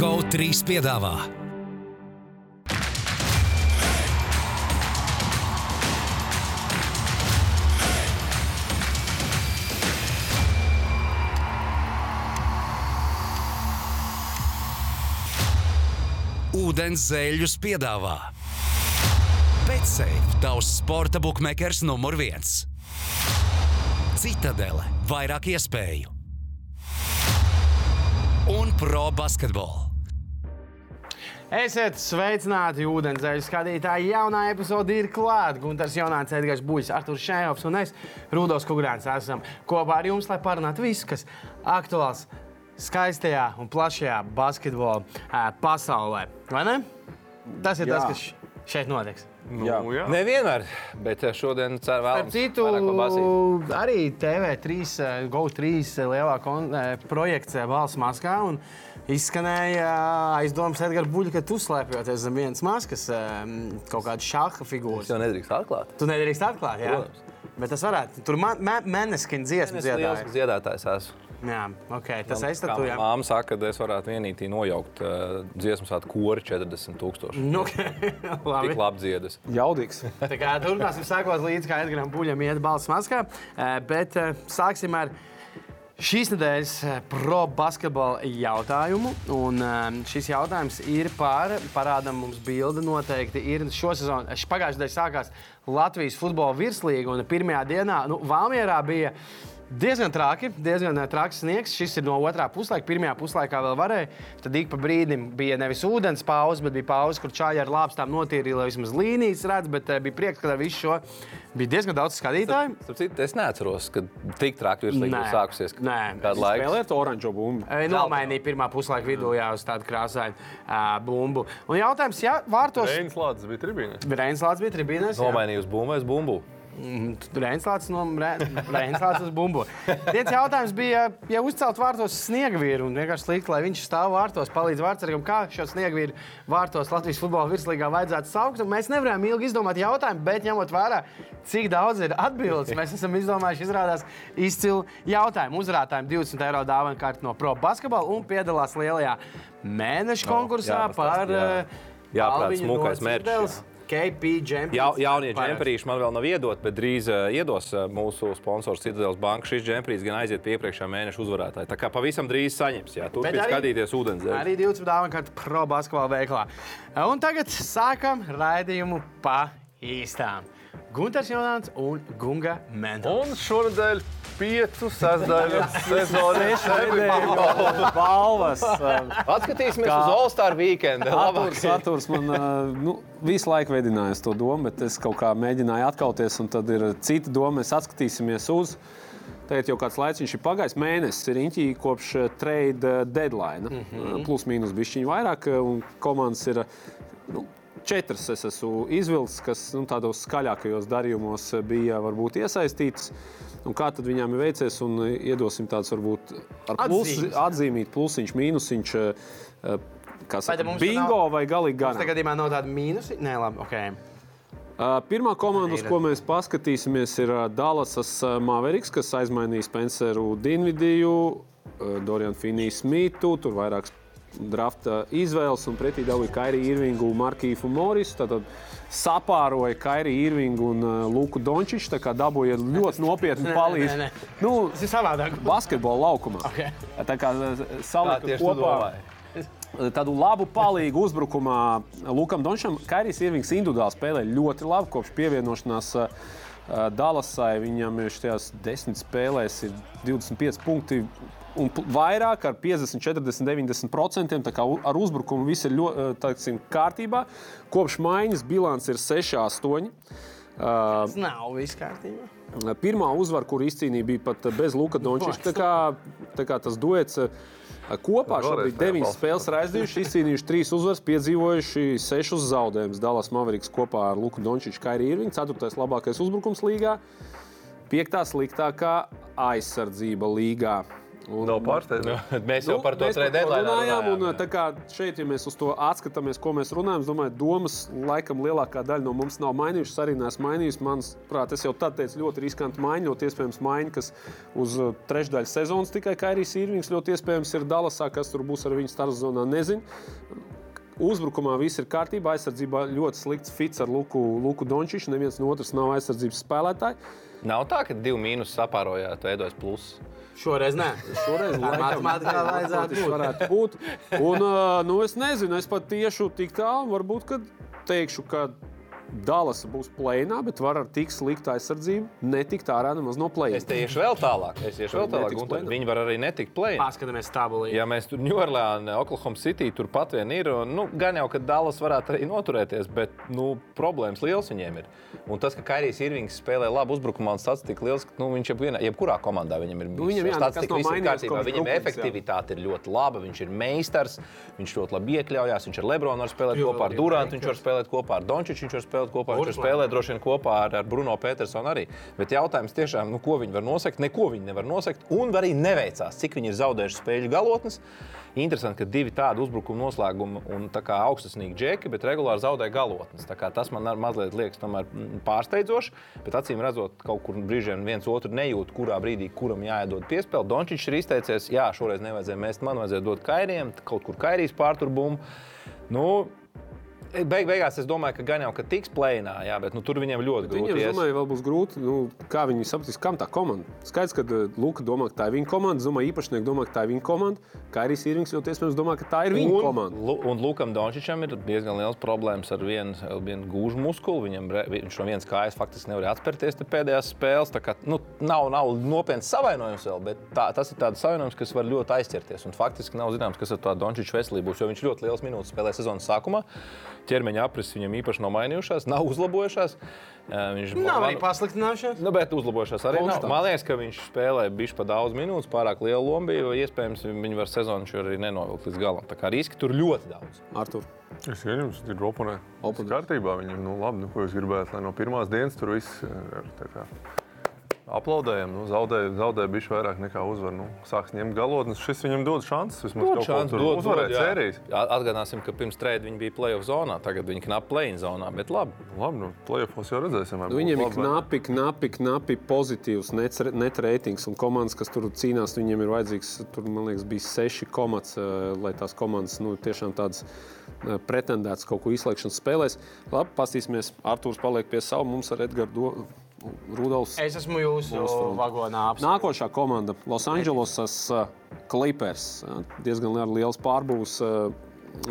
GO3 piedāvā. Ūdens zēļus piedāvā. Betsafe, tavs sporta buklets numur viens. Citadele, vairāk iespēju un pro basketbolu. Esiet sveicināti, ūdenzēļu skatītāji. Jaunā epizode ir klāta. Gunārs Jaunāts, Edgars Buļs, Arthurs Šējovs un es, Rudolf Kungrāns, esam kopā ar jums, lai parunātu visu, kas aktuāls skaistajā un plašajā basketbola pasaulē. Vai ne? Tas ir Jā. tas, kas šeit notiks. Jā. Nevienmēr, bet šodien ceru Ar vēl citu, arī TV3, eh, GO3 lielā kon, projekts Valsts maskā. un Izskanēja eh, aizdomas, Edgars Buļs, ka tu slēpjoties zem vienas maskas, eh, kaut kāda šāda figūra. Es jau nedrīkst atklāt. Tu nedrīkst atklāt, jā. Protams. Bet tas varētu. Tur mēnesis dziesmu dziedāja. dziedātājs. Esmu. Jā, ok. Tas Kā tad tu, manā saka, ka es varētu vienīgi nojaukt uh, dziesmu sātu kori 40 tūkstoši. Nu, ok. Labi. Tik labi dziedas. Jaudīgs. Turpināsim sekot līdzi, kā Edgars Buļam iet balss maskā. Eh, Bet eh, sāksim ar šīs nedēļas eh, pro basketbola jautājumu. Un eh, šis jautājums ir par, parādām mums bildi noteikti. Ir šosezon, pagājušajā nedēļā sākās Latvijas futbola virslīga un pirmajā dienā nu, Valmierā bija. Diezgan traki, diezgan eh, traks sniegs. Šis ir no otrā puslaika. Pirmajā puslaikā vēl varēja. Tad ik pa brīdim bija nevis ūdens pauze, bet bija pauze, kur čāļi ar lāpstām notīrīja, lai vismaz līnijas redz. Bet eh, bija prieks, ka ar visu šo bija diezgan daudz skatītāju. Starp citu, es neatceros, ka tik traki ir sākusies. Nē. Kādu laiku? Spēlēt oranžo bumbu. Eh, Nomainīja pirmā puslaika vidū jā, uz tādu krāsainu uh, bumbu. Un jautājums, ja vārtos Reinas Lācis bija tribīnē. Reinslāts bija tribīnēs. jā. Nomainīju uz bumbu, es bumbu. Reinslāts no Reinslāts uz bumbu. Viens jautājums bija, ja uzcelt vārtos sniega vīru un vienkārši likt, lai viņš stāv vārtos, palīdz vārtsargam, kā šo sniega vīru vārtos Latvijas futbola virslīgā vajadzētu saukt. Un mēs nevarējām ilgi izdomāt jautājumu, bet ņemot vērā, cik daudz ir atbildes, mēs esam izdomājuši, izrādās izcilu jautājumu. Uzrādājiem 20 eiro dāvana kārta no Pro basketbola un piedalās lielajā mēneša konkursā jāpastāst, par jā. eh, smukais no merčs, Citadeles, KP Džempers. Ja, jaunie džemperīši man vēl nav iedot, bet drīz uh, iedos uh, mūsu sponsors Citadeles banka. Šis džemperīs gan aiziet pie iepriekšējā mēneša uzvarētāja. Tā kā pavisam drīz saņems. Bet turpiniet arī- skatīties ūdenzēļu. Arī 20 dāvana kārta pro basketbola veiklā. Un tagad sākam raidījumu pa īstām. Gunārs Jonāns un Gunga Mentāls. Un šonadēļ piecu sastāvdaļu sezonu Balvas. Atskatīsimies Kā- uz All-Star weekend. Arturs, Arturs man uh, nu, visu laiku vedināja uz to domu, bet es kaut kā mēģināju atkauties, un tad ir cita doma. Mēs atskatīsimies uz. Tagad jau kāds laiks ir pagājis. Mēnesis ir īņķī kopš uh, trade uh, deadline. Mm -hmm. Plus mīnus bišķiņu vairāk, uh, un komandas ir. uh, Nu, Četras es esmu izvilcis, kas nu, tādos skaļākajos darījumos uh, bija varbūt iesaistītas. Un kā tad viņām ir veicies? Un uh, iedosim tādus varbūt ar plus, atzīmīt, plusiņš, mīnusiņš. Vai saka, bingo nav- vai galīgi gan? tagad gadījumā nav tāda mīnusa. Nē, labi, ok. Uh, Pirmā komanda, uz ko mēs paskatīsimies, ir Dallasas Mavericks, kas aizmainīja Spenceru Dinvidiju, uh, Dorianu Finiju Smitu, tur vairākas drafta izvēles un pretī dabūja Kairiju Irvingu, Markīfu Morisu. Tātad sapāroja Kairiju Irvingu un uh, Luku Dončiču, tā kā dabūja ļoti nopietni Nē, palīdz. nē, nē. Nu, Tas ir savādāk. basketbola laukumā. Ok. Tā kā uh, Tā salika kopā tādu labu palīgu uzbrukumā Lukam Dončam. Kairijs Irvings individuāli spēlē ļoti labi kopš pievienošanās uh, uh, Dallasai. Viņam šajās desmit spēlēs ir 25 punkti. Un vairāk ar 50, 40, 90%. Tā kā ar uzbrukumu viss ir ļoti kārtībā. Kopš maiņas bilants ir 6, 8. Uh, Tas nav viss kārtībā. Pirmā uzvara, kur izcīnīja, bija pat bez Luka Dončiča. Tā kā, tā kā tas duets eh, kopā šobrīd deviņas spēles ir aizdījuši, izcīnījuši trīs uzvaras, piedzīvojuši sešus zaudējumus. Dallas Mavericks kopā ar Luku Dončiču, Kairiju Irvingu, ceturtais labākais uzbrukums līgā, piektā sliktākā aizsardzība līgā. Nav pārsteigts. Mēs jau par to Nu, to runājām. Un, runājām. tā kā šeit, ja mēs uz to atskatāmies, ko mēs runājam, es domāju, domas laikam lielākā daļa no mums nav mainījušas. Arī neesmu mainījis. Manuprāt, es jau tad teicu, ļoti riskanti maiņot. Iespējams, maiņa, kas uz uh, trešdaļu sezonas tikai Kairijs Irvings ļoti iespējams ir Dallasā, kas tur būs ar viņu starpzonā, nezinu. Uzbrukumā viss ir kārtībā, aizsardzībā ļoti slikts fits ar Luku, Luku Dončiču. Neviens no otras nav aizsardzības spēlētāji. Nav tā, ka divi mīnus sapārojāt, veidojas pluss. Šoreiz nē. Šoreiz laikam matemātikā vajadzētu būt. varētu būt. Un, nu, es nezinu, es pat tiešu tik tālu, varbūt, ka teikšu, ka Dallas būs plēnā, bet var ar tik sliktu aizsardzību netikt ārā nemaz no Es plēna. te iešu vēl tālāk. Es iešu vēl tālāk. play-in. Viņi var arī netikt plēnā. Paskatāmies tabulī. Ja mēs tur Ņūorleānā, Oklahoma City tur pat vien ir, un, nu, gan jau, ka Dallas varētu arī noturēties, bet nu, problēmas liels viņiem ir. Un tas, ka Kairijs Irvings spēlē labu uzbrukumā un statistika liels, ka nu, viņš jebkurā, jebkurā komandā viņam ir Nu, viņam jā, statistika, nav viss ir kārtībā. Viņam Brooklyns, jā. efektivitāte ir ļoti laba, viņš ir meistars, viņš ļoti labi iekļaujās, viņš ar Lebronu var spēlēt kopā ar Durantu, viņš var spēlēt kopā ar Dončiču, viņš var spēlēt kopā, viņš spēlēt droši vien kopā ar, ar Bruno Petersonu arī. Bet jautājums tiešām, nu, ko viņi var nosakt, neko viņi nevar nosakt, un arī neveicās, cik viņi ir zaudējuši spēļu galotnes. Interesanti, ka divi tādi uzbrukuma noslēgumi un augstasnīgi džeki, bet regulāri zaudēja galotnes. Tas man mazliet liekas tomēr, mm, pārsteidzoši, bet acīm redzot, kaut kur brīžiem viens otru nejūt, kurā brīdī kuram jāiedod piespēle. Dončičs ir izteicies, jā, šoreiz nevajadzēja mēst, man vajadzēja dot kairiem, kaut kur kairīs pārturbumu. Nu, Beig, beigās es domāju, ka gan jau ka tiks plēnā, jā, bet nu, tur viņiem ļoti grūti. Viņam, es ies. domāju, vēl būs grūti. Nu, kā viņi sapratīs, kam tā komanda? Skaidrs, ka uh, Luka domā, ka tā ir viņa komanda. Zumā īpašnieki domā, ka tā ir viņa komanda. Kairijs Irvings ļoti iespējams domā, ka tā ir viņa Un, komanda. Lu- un Lukam Dončičam ir diezgan liels problēmas ar vienu, vienu gūžu muskuli. Viņam, viņš no vienas kājas faktiski nevar atspērties pēdējās spēlēs. Tā kā, nu, nav, nav nopietns savainojums vēl, bet tā, tas ir tāds savainojums, kas var ļoti aizķerties. Un faktiski nav zināms, kas ar to Dončiču veselību būs, jo viņš ļoti liels minūtes spēlē sezonas sākumā. Ķermeņa aprises viņam īpaši nav mainījušās, nav uzlabojušās. Viņš Nav man- arī pasliktinājušies. Nu, bet uzlabošās arī nav. Man liekas, ka viņš spēlē bišķi pa daudz minūtes, pārāk lielu lomu bija. jo Iespējams, viņi var sezonu šo arī nenovilkt līdz galam. Tā kā riski tur ļoti daudz. Artur. Es jums ir oponē. Oponē. Kārtībā viņam, nu labi, nu, ko jūs gribētu, lai no pirmās dienas tur viss ir tā kā aplaudējam. Nu, zaudēja, zaudēja bišķi vairāk nekā uzvar. Nu, sāks ņemt galotnes. Šis viņam dod šansas vismaz kaut ko tur uzvarēt sērijas. Atgādāsim, ka pirms trījuma viņi bija playoff zonā, tagad viņi knapi play-in zonā. Bet labi, Labi, nu, plēsofos jau redzēsim. Nu, Viņiem ir knapi, knapi, knapi pozitīvs net- net reitings. Un komandas, kas tur cīnās, viņiem ir vajadzīgs, tur, man liekas, bija seši komats, eh, lai tās komandas nu, tiešām tādas eh, pretendētas kaut ko izslēgšanas spēlēs. Labi, paskatīsimies. Artūrs paliek pie sava, mums ar Edgars Rudolfs. Es esmu jūsu vagonā. apsveicu. Nākošā komanda - Losandželosas uh, Clippers. Uh, Diezgan liel- liels pārbūves uh,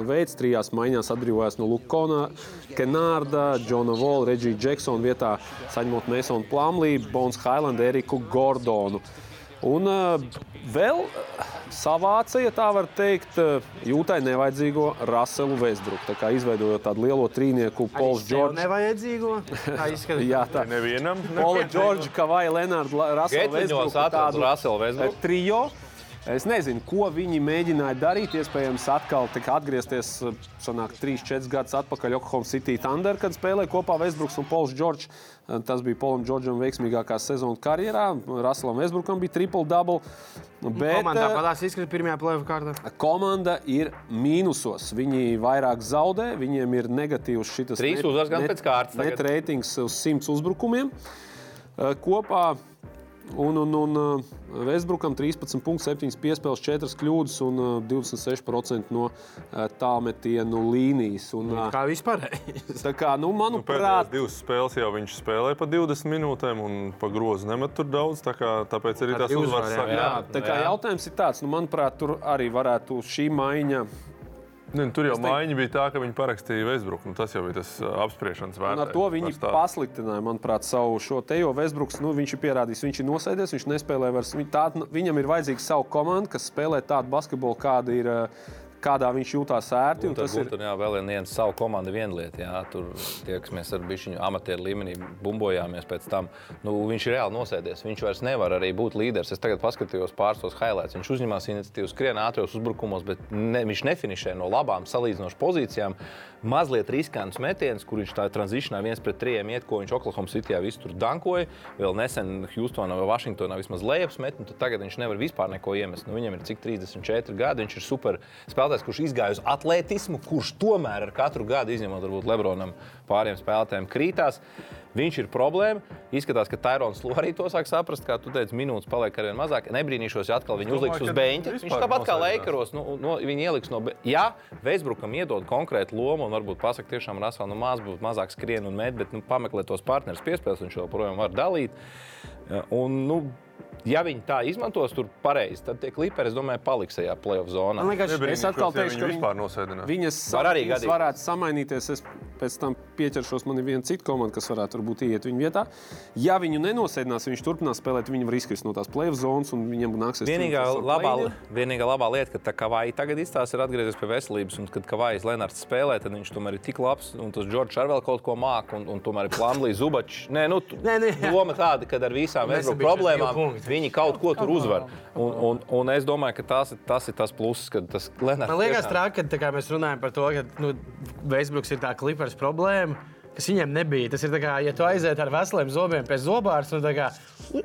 veids. Trijās maiņās atbrīvojās no Lukona, Kenārda, Džona Vola, Reģija Džeksona vietā, saņemot Mēsonu Plumlī, Bons Hailandu, Eriku Gordonu. Un uh, vēl uh, savāca, ja tā var teikt, uh, jūtai nevajadzīgo Raselu Vesbruku. Tā kā izveidojot tādu lielo trīnieku, Pols Tev Džordžs. Nevajadzīgo. Tā izskatās. Jā, tā. Nevienam. Ne. Pola Džordža, Kavaja Lenārda, Rasela Getiņos Vesbruka. atrada Russell Westbrook. Eh. Es nezinu, ko viņi mēģināja darīt. Iespējams, atkal atgriezties eh, sanāk, 3-4 gadus atpakaļ Oklahoma City Thunder, kad spēlēja kopā Vesbruks un Pols Džordžs. Eh, Tas bija Polam Džordžam veiksmīgākā sezona karjerā. Russellam Vesbrukam bija triple-double. Bet Komandā eh, padās izskatās pirmajā plēsoņa kārtā. komanda ir mīnusos. Viņi vairāk zaudē, viņiem ir negatīvs šis Trīs uzvaras gan pēc kārtas tagad. Net reitings uz 100 uzbrukumiem. Eh, Kopā Un, un, un uh, Vēsbrukam 13,7 piespēles, 4 kļūdas un uh, 26% no uh, tālmetienu līnijas. Un, uh, Kā vispār? tā kā, nu, Nu, manuprāt, divas spēles jau viņš spēlēja pa 20 minūtēm, un pa grozu nemet tur daudz. tā Kā, tāpēc arī divu uzvaras sāk. Jā. tā kā jā. jautājums ir tāds, nu, manuprāt, tur arī varētu šī maiņa. Ne, nu, tur jau maiņa bija tā, ka viņi parakstīja Vēsbruku. Nu, tas jau bija tas apspriešanas vērtības. ar to viņi stāstu. pasliktināja, manuprāt, savu šo te jau Vēsbruks. Nu, viņš ir pierādījis, viņš ir nosēdies, viņš nespēlē vairs. Viņ- Tā, viņam ir vajadzīga sava komanda, kas spēlē tādu basketbolu, kāda ir, kādā viņš jūtās ērti. Tur, Tas ir tur jā, vēl viena savu komandu. Jā, tur tie, kas mēs ar bišķiņu amatieru līmenī bumbojāmies pēc tam, nu, viņš ir reāli nosēdies. Viņš vairs nevar arī būt līderis. Es tagad paskatījos pāris tos highlights. Viņš uzņemās iniciatīvu, skrien ātros uzbrukumos, bet ne, viņš nefinišē no labām salīdzinošām pozīcijām. Mazliet riskants metiens, kur viņš tā tranzīcijā viens pret trījiem iet, ko viņš Oklahoma Cityjā visu tur dankoja. Vēl nesen Houstonā vai Vašingtonā vismaz lejups met, un tagad viņš nevar vispār neko iemest. Nu, viņam ir cik 34 gadi, viņš ir super spēlētājs, kurš izgāja uz atletismu, kurš tomēr ar katru gadu, izņemot varbūt Lebronam, pāriem spēlētājiem krītās. Viņš ir problēma. Izskatās, ka Tairons Lūks arī to sāk saprast, kā tu teici, minūtes paliek ar vien mazāk. Nebrīnīšos, ja atkal viņu uzliks uz beigta. Viņš tāpat kā. Lakeros, nu, no, viņi ieliks no. be- Ja Veisbrukam iedod konkrētu lomu un varbūt pasakā, tiešām Rasā nu, maz būtu mazāk skrien un met, bet nu, pameklē tos partnerus piespēles, viņš joprojām var dalīt. Un, nu, ja viņi tā izmantos tur pareizi, tad tie kliperi, es domāju, paliks tajā playoff zonā. Man liekas, Es atkal teikšu, ka vispār nosēdinās. Viņas, Var arī viņas gadīt. varētu samainīties. Es pēc tam pieķeršos. Man ir viena cita komanda, kas varētu varbūt iet viņa vietā. Ja viņu nenosēdinās, viņš turpinās spēlēt, viņi var izkrist no tās playoff zonas un viņiem nāksies. Vienīgā labā, vienīgā labā lieta, ka tā Kavai tagad izstāsta, ir atgriezies pie veselības. Un, kad Kavais Lenārds spēlē, tad viņš tomēr ir tik labs. Un tas Džordžs arī vēl kaut ko māca. Un, un tomēr ir Plānblīs, Zubačs. Nē, nu, tu- Nē, nē, doma tāda, ka ar visām problēmām punkti. viņi kaut ko tur uzvar. Un, un, un es domāju, ka tas, ir- tas ir tas pluss, ka tas Lenārds. Man liekas, tiešām- traki, ka tā kā mēs runājam par to, ka nu, Veisbruks ir tā klipars problēma. Kas viņiem nebija. Tas ir kā, ja tu aiziet ar veseliem zobiem pie zobārsta, nu, kā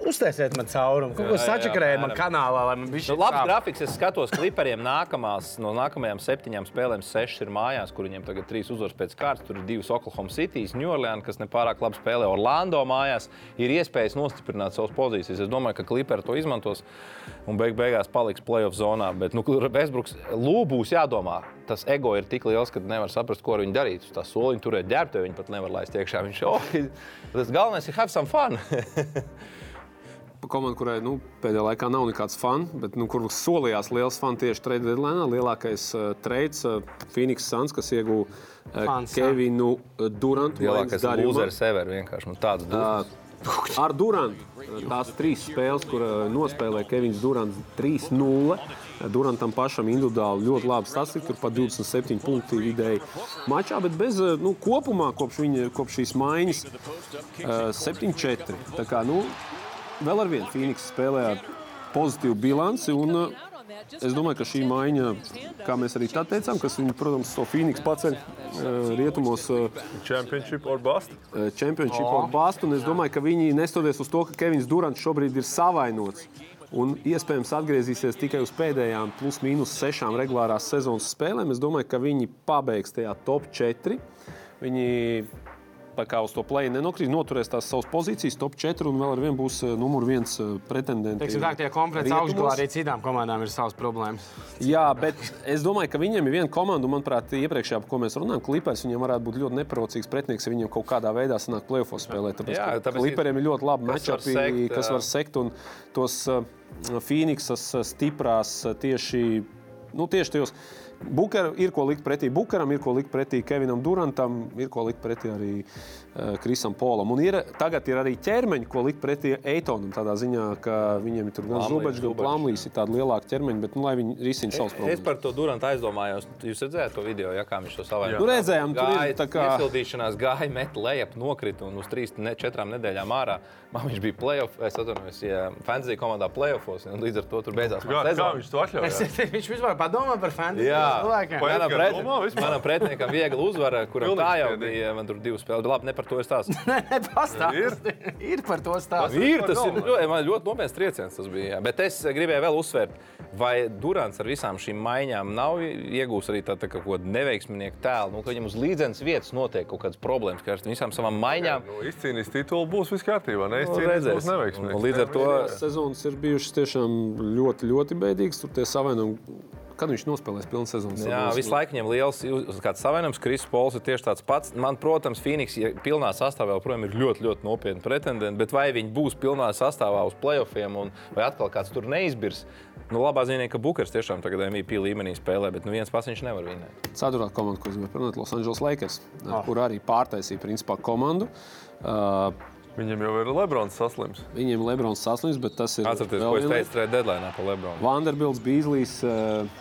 uztaisiet man caurumu, kaut ko sačakarējiet man kanālā, lai man bija Nu, labs grafiks. Es skatos klipriem nākamās, no nākamajām septiņām spēlēm. Sešas ir mājās, kur viņiem tagad trīs uzvaras pēc kārtas. Tur ir divas Oklahoma City, New Orleans, kas nepārāk labi spēlē. Orlando mājās ir iespējas nostiprināt savas pozīcijas. Es domāju, ka kliperi to izmantos un beig beigās paliks playoff zonā. Bet, nu, Vēsbruks lū būs jādomā. Tas ego ir tik liels, ka nevar saprast, ko ar viņu darīt. Tā soliņa turēt ģērbtu, viņi pat nevar laist iekšā. Viņš oh, tas galvenais ir have some fun. Komanda, kurai nu, pēdējā laikā nav nekāds fans, bet nu, kur solījās liels fans tieši trade deadline. Lielākais uh, trades uh, Phoenix Suns, kas ieguva uh, jā. Kevinu uh, Durantu. Lielākais lūzeris ever vienkārši. Man tāds dūris. Uh, Ar Durantu tās trīs spēles, kur nospēlēja Kevins Durants 3-0. Durantam pašam individuāli ļoti labi sasprāstīt, tur pat 27 punkti vidēji mačā, bet bez uh, nu, kopumā kopš, viņa, kopš šīs maiņas uh, 7-4. Tā kā nu, vēl ar vienu Phoenix spēlē ar pozitīvu bilanci. Un, uh, Es domāju, ka šī maiņa, kā mēs arī tā teicām, kas viņu, protams, to Phoenix paceļ uh, rietumos. Uh, Championship or bust? Championship oh. Boston. Es domāju, ka viņi nestoties uz to, ka Kevins Durants šobrīd ir savainots un iespējams atgriezīsies tikai uz pēdējām plus mīnus sešām regulārās sezonas spēlēm. Es domāju, ka viņi pabeigs tajā top 4. Viņi tā kā uz to plēju nenokrīt, noturēs tās savas pozīcijas, top 4 un vēl ar vienu būs uh, numur viens uh, pretendents. Teiksim, tā, tie konferences augšgalā arī citām komandām ir savas problēmas. Jā, bet es domāju, ka viņiem ir viena komanda, un, manuprāt, iepriekšējā, par ko mēs runājam, klipers, viņiem varētu būt ļoti neprocīgs pretinieks, ja viņiem kaut kādā veidā sanāk playoffs spēlēt. Tāpēc, Jā, tāpēc kliperiem ir ļoti labi sekt, kas var sekt, un tos uh, stiprās tieši, nu, tieši tajos. Buker, ir ko likt pretī Bukaram, ir ko likt pretī Kevinam Durantam, ir ko likt pretī arī Krisam Polam. Un ir, tagad ir arī ķermeņi, ko likt pretī Eitonam. Tādā ziņā, ka viņiem ir tur gan Zubečs, gan. Plāmlīs, ir tādi lielāki ķermeņi, bet nu, lai viņi risina savus Es problēmas. par to Durantu aizdomājos. Jūs redzējāt to video, ja, kā viņš to savā Nu, redzējām, tur ir tā kā- Iesildīšanās gāja, met lejup, nokrita un uz trīs, ne, četrām nedēļām ārā. Man viņš bija playoff, es atvainojos, ja fantasy komandā playoffos, un līdz ar to tur beidzās Kā, kā viņš to atļauj? Viņš vispār padomā par fantasy Jā. Manam, pret, manam pretiniekam viegli uzvara, kuram tā jau bija. Man tur divas spēles, labi, par to es stāstu. Nē, pastāsti. Ir par to stāstu. Ir, tas ir ļoti, man ļoti nopietns trieciens. Tas bija, jā. Bet es gribēju vēl uzsvērt, vai Durants ar visām šīm maiņām nav iegūmis arī tādu tā, kā kaut kādu neveiksminieku tēlu. Nu, ka viņam uz līdzenas vietas notiek kaut kādas problēmas, ka ar visām savām maiņām. Nu, izcīnīs titulu, būs viss kārtībā. Nu, Neizcīnīs, redzēs. būs neveiksmīgs. Un līdz ar to Sezonas ir bijušas tiešām ļoti, ļoti bēdīgas. Tur tie savainojumi, kad viņš nospēlēs pilnu sezonu. Jā, visu laiku viņam liels savainojums. Kris Pols ir tieši tāds pats. Man, protams, Phoenix ja pilnā sastāvā joprojām ir ļoti, ļoti nopietni pretendenti. Bet vai viņi būs pilnā sastāvā uz playoffiem, un vai atkal kāds tur neizbirs? Nu, labā ziņā, ka Bukers tiešām tagad MVP līmenī spēlē, bet nu, viens pats viņš nevar vinēt. Ceturtā komanda, ko es gribēju parunāt, Los Angeles Lakers, oh. kur arī pārtaisīja principā komandu. Uh, Viņam jau ir Lebrons saslims. Viņiem ir Lebrons saslims, bet tas ir. Atcerieties, ko es teicu trade deadline par Lebronu. Vanderbilts, Bīslijs,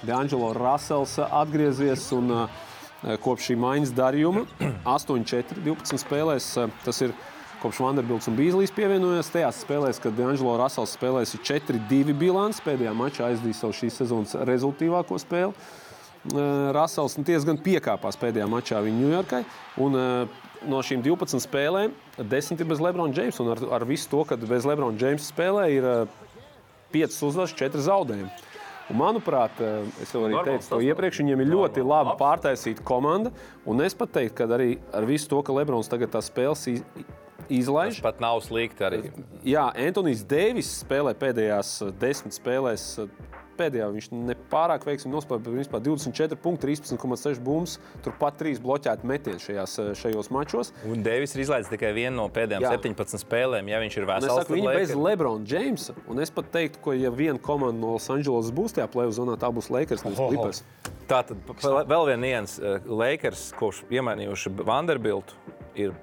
D'Angelo Russells atgriezies un eh, kopš šī maiņas darījuma 8-4, 12 spēlēs. eh, Tas ir kopš Vanderbilts un Bīslijs pievienojās tajās spēlēs, kad D'Angelo Russells spēlēs 4-2 bilants. Pēdējā mačā aizdīja savu šīs sezonas rezultātīvāko spēli. Rasels nu, diezgan piekāpās pēdējā mačā viņa Ņujorkai. Un, eh, no šīm 12 spēlēm 10 ir bez Lebrona Jamesa. Un ar, ar visu to, ka bez Lebrona Jamesa spēlē ir 5 uzvaras, 4 zaudējumi. Un, manuprāt, eh, es jau arī Normāls teicu to iepriekš, viņiem ir ļoti Normāls. labi pārtaisīta komanda. Un es pat teiktu, ka arī ar visu to, ka Lebrons tagad tās spēles iz- izlaiž, Pat nav slikti arī. Jā, Antonius Deivis spēlē pēdējās eh, desmit spēlēs. Eh, Pēdējā viņš nepārāk veiksmīgi nospēlēja, vispār 24 punkti, 13,6 bumbas. Turpat 3 bloķēti metieni šajās, eh, šajos mačos. Un Deivis ir izlaidis tikai vienu no pēdējām Jā. 17 spēlēm. Ja viņš ir vesels, saku, viņi bez Lebrona Jamesa. Un es pat teiktu, ka, ja viena komanda no Losandželos būs tajā plēsoņa zonā, tā būs Lakers. nevis Clippers. Tā tad vēl viens nians. Lakers, kurš iemainījuši Vanderbiltu, ir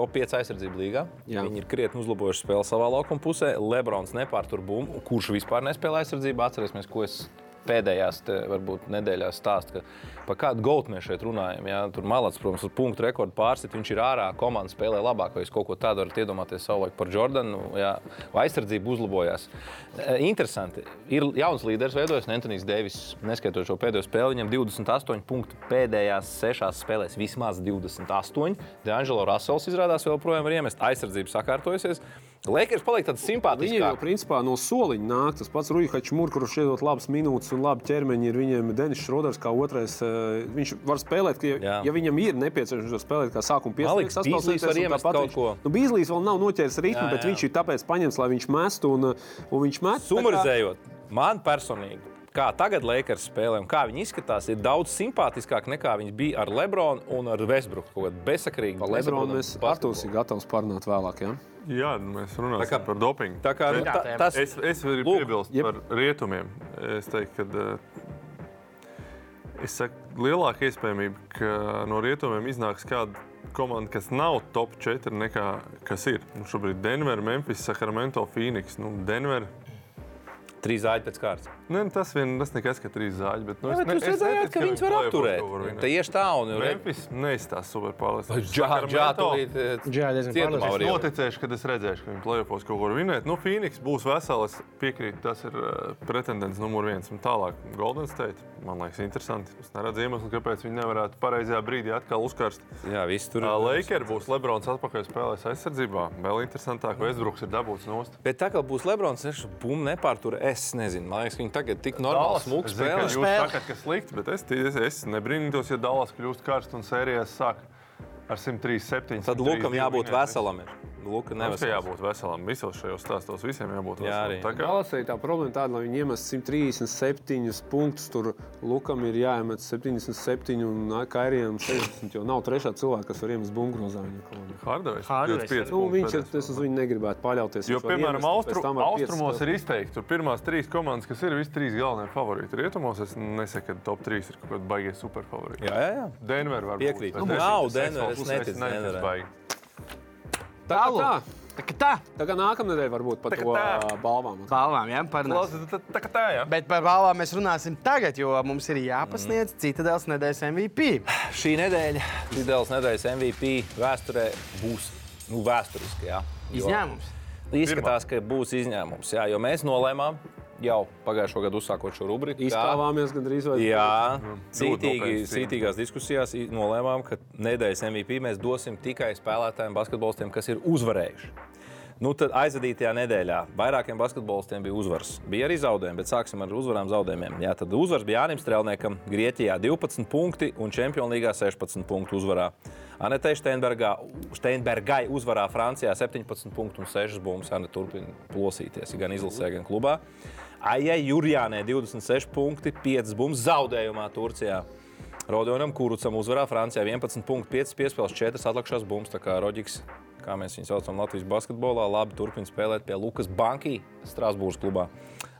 top 5 aizsardzību līgā. Jā. Viņi ir krietni uzlabojuši spēli savā laukuma pusē. Lebrons nepārtur bumbu, kurš vispār nespēlē aizsardzību. Atcerēsimies, ko es pēdējās te, varbūt, nedēļās stāstu, ka par kādu gautu mēs šeit runājam. Jā, tur malāts, protams, uz punktu rekordu pārsit. Viņš ir ārā, komanda spēlē labāk, vai jūs kaut ko tādu varat iedomāties savulaik par Jordanu. Jā, aizsardzība uzlabojās. E, Interesanti. Ir jauns līderis, veidojas Antonius Deivis. Neskaitot šo pēdējo spēli, viņam 28 punkti pēdējās sešās spēlēs, vismaz 28. D'Angelo Russells izrādās vēl projām var iemest. Aizsardzība sakārtojusies. Lakers paliek tāds simpātisks. Viņiem jau principā no soliņa nāk tas pats Mūrs, kurš iedod labas minūtes un labi ķermeņi. Ir viņiem Denis Šroders kā otrais. eh, Viņš var spēlēt, ja, Jā. ja viņam ir nepieciešams, viņš var spēlēt kā sākuma Man liekas, piespēlētājs. Beasley's var iemest kaut ko. Nu, Bīslīs vēl nav noķēris ritmu, Jā, bet jā. viņš ir tāpēc paņemts, lai viņš mestu un, un viņš met. tā kā- Sumarizējot, man personīgi, kā tagad Lakers spēlē un kā viņi izskatās, ir daudz simpātiskāk nekā viņi bija ar Lebronu un ar Westbrooku. Kaut kāda bezsakrīga. Par Lebronu mēs Artūrs ir gatavs parunāt vēlāk. Ja? Jā, mēs runāsim Tā kā- par dopingu. Tā kā nu, ta, tas Es, es varu Lūk, piebilst jeb- par rietumiem. Es teiktu, ka es saku, lielāka iespējamība, ka no rietumiem iznāks kāda komanda, kas nav top 4, nekā kas ir. Nu, šobrīd Denver, Memphis, Sacramento, Phoenix. Nu, Denver. trīs zāģi pēc kārtas. Ne, tas vien tas nekas, ka trīs zāģi. Bet, nu, Jā, es bet ne- jūs es redzējāt, ka viņus var apturēt. tā, un re- Memphis neizstāsta super pārliecināti. Džā, džā, tūlīt, Džā, diezgan cietumā var Es ielikt. noticēšu, kad es redzēšu, ka viņi plēsofos kaut ko var vinēt. Nu, Phoenix būs vesels. Es piekrītu, tas ir uh, pretendents numur viens. Un tālāk, Golden State. Man liekas, interesanti. Es neredzu iemeslu, kāpēc viņi nevarētu pareizajā brīdī atkal uzkarst. Jā, viss tur Uh, Lakers būs Lebrons atpakaļ spēlēs aizsardzībā. Vēl interesantāk, Westbrooks ir dabūts nost. Bet tā kā būs Lebrons, viņš bumbu nepārtur. Es nezinu, man liekas, ka viņi tagad tik zinu, ka spēlē. Jūs sakat, ka slikti, bet es, es, es nebrīnītos, ja Dallas kļūst karsts un sērijās sāk ar 137. Tad Lukam 132 jābūt veselam. Ir. Luka Mums nevesels. jābūt veselam. Visos šajos stāstos visiem jābūt Jā, veselam. arī. Tā kā- Galasē tā problēma tāda, lai viņi iemestu 137 punktus. Tur Lukam ir jāiemet 77 un Kairijam 60. Jo nav trešā cilvēka, kas var iemest. Hardovers, 25 Nu, viņš ir, es uz viņu negribētu paļauties. Jo, piemēram, iemest, austru, tam austrumos ir izteikti, tur pirmās trīs komandas, kas ir visi trīs galvenie favorīti. Rietumos es nesaku, ka top trīs ir kaut kādi baigie superfavorīti. Jā, jā, jā. Denver var Piekrīt. būt. Nu, bet nav Denver, es neticu. Tā kā tā. Tā kā tā, Tā kā nākamnedēļ varbūt par to tā. balvām. balvām, jā, parunāsim. Klausies, tā- kā tā, jā. Bet par balvām mēs runāsim tagad, jo mums ir jāpasniedz Citadeles nedēļas MVP. Šī nedēļa, Lidls nedēļas MVP vēsturē būs nu, vēsturiska. Jā. Jo Izņēmums. Izskatās, ka būs izņēmums. Jā, jo mēs nolēmām jau pagājušo gadu uzsākot šo rubriku. Izstāvāmies gandrīz vai Jā, Ļoti cītīgi, cītīgās diskusijās nolēmām, ka nedēļas MVP mēs dosim tikai spēlētājiem, basketbolistiem, kas ir uzvarējuši. Nu, tad aizvadītajā nedēļā vairākiem basketbolistiem bija uzvaras. Bija arī zaudējumi, bet sāksim ar uzvarām zaudējumiem. Jā, tad uzvaras bija Jānis Strēlniekam, Grieķijā 12 punkti un Čempionu līgā 16 punktu uzvarā. Anetei Steinbergai uzvarā Francijā 17 punktu un 6 bumbas. Anna turpina plosīties gan izlasē, gan klubā. Aijai Jurjānē 26 punkti, 5 bumbas zaudējumā Turcijā. Rodionam Kurucam uzvarā Francijā 11 punktu, 5 piespēles, 4 atlikušās bumbas. Tā kā Rodžiks, kā mēs viņu saucam Latvijas basketbolā, labi turpina spēlēt pie Lukas Banki Strasbūras klubā.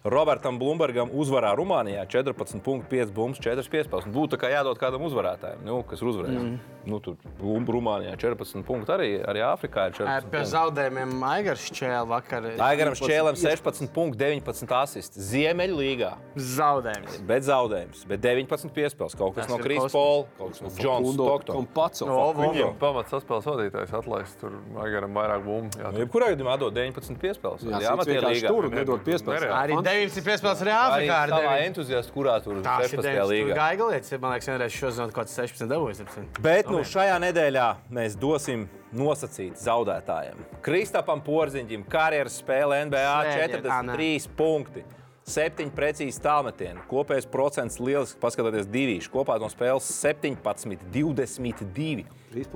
Robertam Blūmbergam uzvarā Rumānijā 14,5 bumbas, 4 piespēles. Nu, Būtu tā kā jādod kādam uzvarētājam, nu, kas ir uzvarējis. Mm. Nu, tur Rumānijā 14 punkti arī, arī Āfrikā ir 14. Pie zaudējumiem Aigars Čēlā vakar. Aigaram Šķēlēm 16 punkti, 19 asists. Ziemeļlīgā. Zaudējums. Bet zaudējums, bet 19 piespēles. Kaut kas Tas no kosmos. Pola, kaut kas no Džona Stoktona. pats. O, vo, vo. Viņam pamats saspēles vadītājs atlaist tur Aigaram vairāk bumbu. Jā, Nu, Jebkurā gadījumā dod 19 piespēles. Jā, Jā, Sits vienkārši tur nedod piespēles. Nereāli. Arī 900 piespēles arī Āfrikā. ar savā deviņi. entuziastā, kurā tur ir 16. 900 līgā. gaigalietis. Man liekas, vienreiz šodien kaut kāds 16 dabūjis. Bet nu, šajā nedēļā mēs dosim nosacīt zaudētājiem. Kristapam Porziņģim karjeras spēle NBA Sēdiet, Anna. 43 punkti. Septiņi precīzi tālmetieni. Kopējais procents liels, paskatieties, divi. Kopā no spēles 17, 22,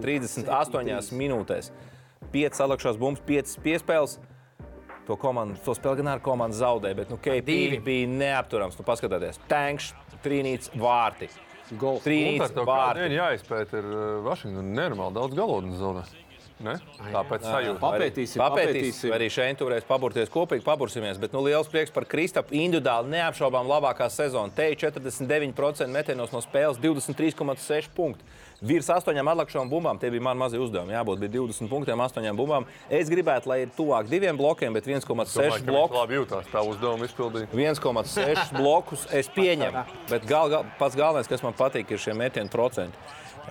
38 minūtēs. 5 salikšās bumbas, 5 piespēles. To, komandu, to spēli gan ar komandu zaudēja, bet nu, KP Divi. bija neapturams. Nu, paskatieties, tankš, trīnīts, vārti. Golf. Trīnīts, vārti. dienu jāizpēta ir uh, Vašingtonā nenormāli daudz galotnes zonā. Ne? Tāpēc sajūta. Papētīsim, papētīsim. Arī šeit turēs paburties kopīgi, pabursimies. Bet nu, liels prieks par Kristapu. Individuāli neapšaubām labākā sezona. Te ir 49% metienos no spēles, 23,6 punkti. Virs astoņām atlikušām bumbām, tie bija mani mazie uzdevumi. Jābūt bija 20 punktiem, astoņām bumbām. Es gribētu, lai ir tuvāk diviem blokiem, bet 1,6 Domāju, ka viņš blokus. labi jūtās tā uzdevuma izpildīt. 1,6 blokus es pieņemu. Bet gal, gal, pats galvenais, kas man patīk, ir šie metienu procenti.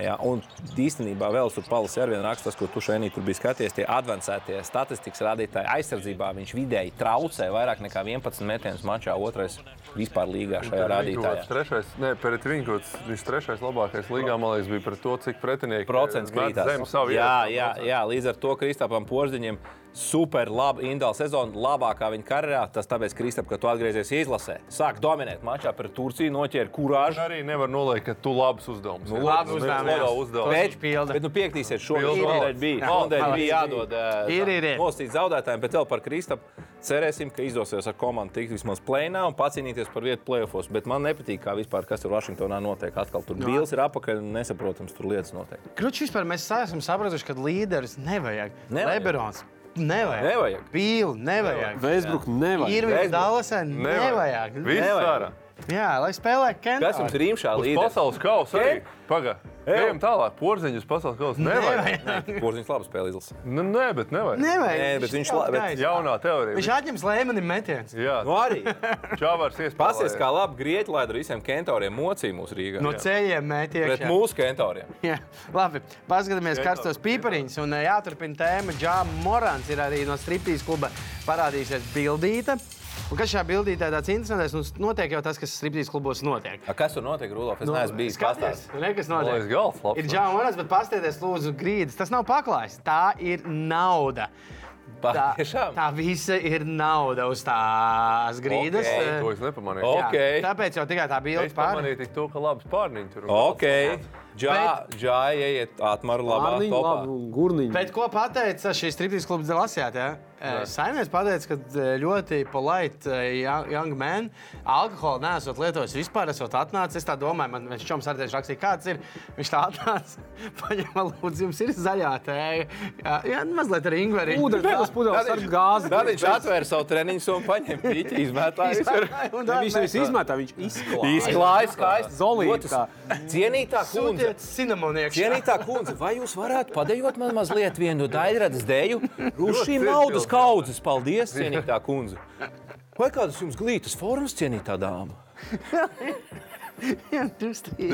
Jā, un īstenībā vēl tur palasīja ar vienu rakstu, ko tu šeit tur biji skaties, tie avansētie statistikas rādītāji aizsardzībā. Viņš vidēji traucē vairāk nekā 11 metienus mačā, otrais vispār līgā šajā rādītājā. Trešais, ne, pret viņu viņš trešais labākais līgā, man liekas, bija par to, cik pretinieki Procents met krītās. Jā, jā, jā, līdz ar to Kristapam Porziņam super laba indāla sezona, labākā viņa karjerā. Tas tāpēc, Kristap, ka tu atgriezies izlasē. Sāk dominēt mačā pret Turciju, noķēra Viņš kurāžu. arī nevar noliekt, ka tu labs uzdevums. Nu, Nu, labi jā. uzdevumi. Bet- pilda. Bet, nu, piektīsiet šo Pilda nedēļu valsts. bija. Bija jādod Ir, ir, ir. nosīt zaudētājiem, bet vēl par Kristapu. Cerēsim, ka izdosies ar komandu tikt vismaz plēnā un pacīnīties par vietu plēsofos. Bet man nepatīk, kā vispār, kas tur Vašingtonā notiek. Atkal tur bils ir apakaļ un nesaprotams, tur lietas notiek. Kručs vispār mēs esam sapratuši, ka līderis nevajag. Nevajag. Leberons nevajag. Nevajag. Bīli nevajag. Vēsbruk nevajag. Ir viņa Dallasē nevajag. Viss Nevajag. ārā. Jā, lai spēlē Kas Kentāri. jums ir rīmšā Uz līderi? pasaules kausa? Pagaid. Ejam tālāk. Porziņš pasaules kausa. Nevajag. Porziņš labi spēlē izlasīt. Nu, nē, bet nevajag. Nevajag. Nē, bet viņš kaut la- bet. Jaunā teorija. Viņš atņems lēmeni metienus. Jā, Nu arī. Čāvārs iespējas. Pasies, kā labi grieķi laida ar visiem kentoriem mocīja mūsu Rīgā. No ceļiem mētī Pret mūsu kentoriem. Jā, labi, paskatāmies karstos pīpariņus. Un jāturpina tēma. Džāma Morans ir arī no striptīs kluba parādījusies bildīta. Un kas šajā bildītē tāds interesants? Nu, notiek jau tas, kas striptīs klubos notiek. A, kas tur notiek, Rudolf? Es Nu, neesmu bijis pastāstījis. re, kas Man liekas, notiek. gals labs. Ir Džāma Morans, bet pastieties lūdzu grīdas. Tas nav paklājs, tā ir nauda. Tā, Tiešām? tā visa ir nauda uz tās grīdas. Ok, eh, To es nepamanīju. O. jā. ok. Tāpēc jau tikai tā bilde Es pār. pamanīju tik to, ka labs pārniņš tur. un Ok, Bet- džāja, ieiet atmaru labā topā. labi, un gurniņi. Bet ko pateica šīs striptīs klubs Lasijā? Ja? Saimnieks pateica, ka eh, ļoti polite eh, young- man alkoholu nesot lietojis vispār, esot atnācis. Es tā domāju, man viņš čoms arī tieši rakstīja, kāds ir. Viņš tā atnāca, paņēma lūdzu, jums ir zaļā tēja. Jā, jā mazliet ar ingveri. Ūdens tas pudeles ar gāzi. Tad viņš atvēra savu treniņu un paņēma pīķi, izmetāja. Viņš nevis izmetā, viņš izklāja. Izklāja skaisti. Zolīti Ļoti tā. Cienītā kundze. Cienītā kundze, vai jūs varētu padejot man mazliet vienu daļradas dēļu? Uz šīm naudas kaudzes, paldies, cienītā kundze. Vai kādas jums glītas formas, cienītā dāma? Ne,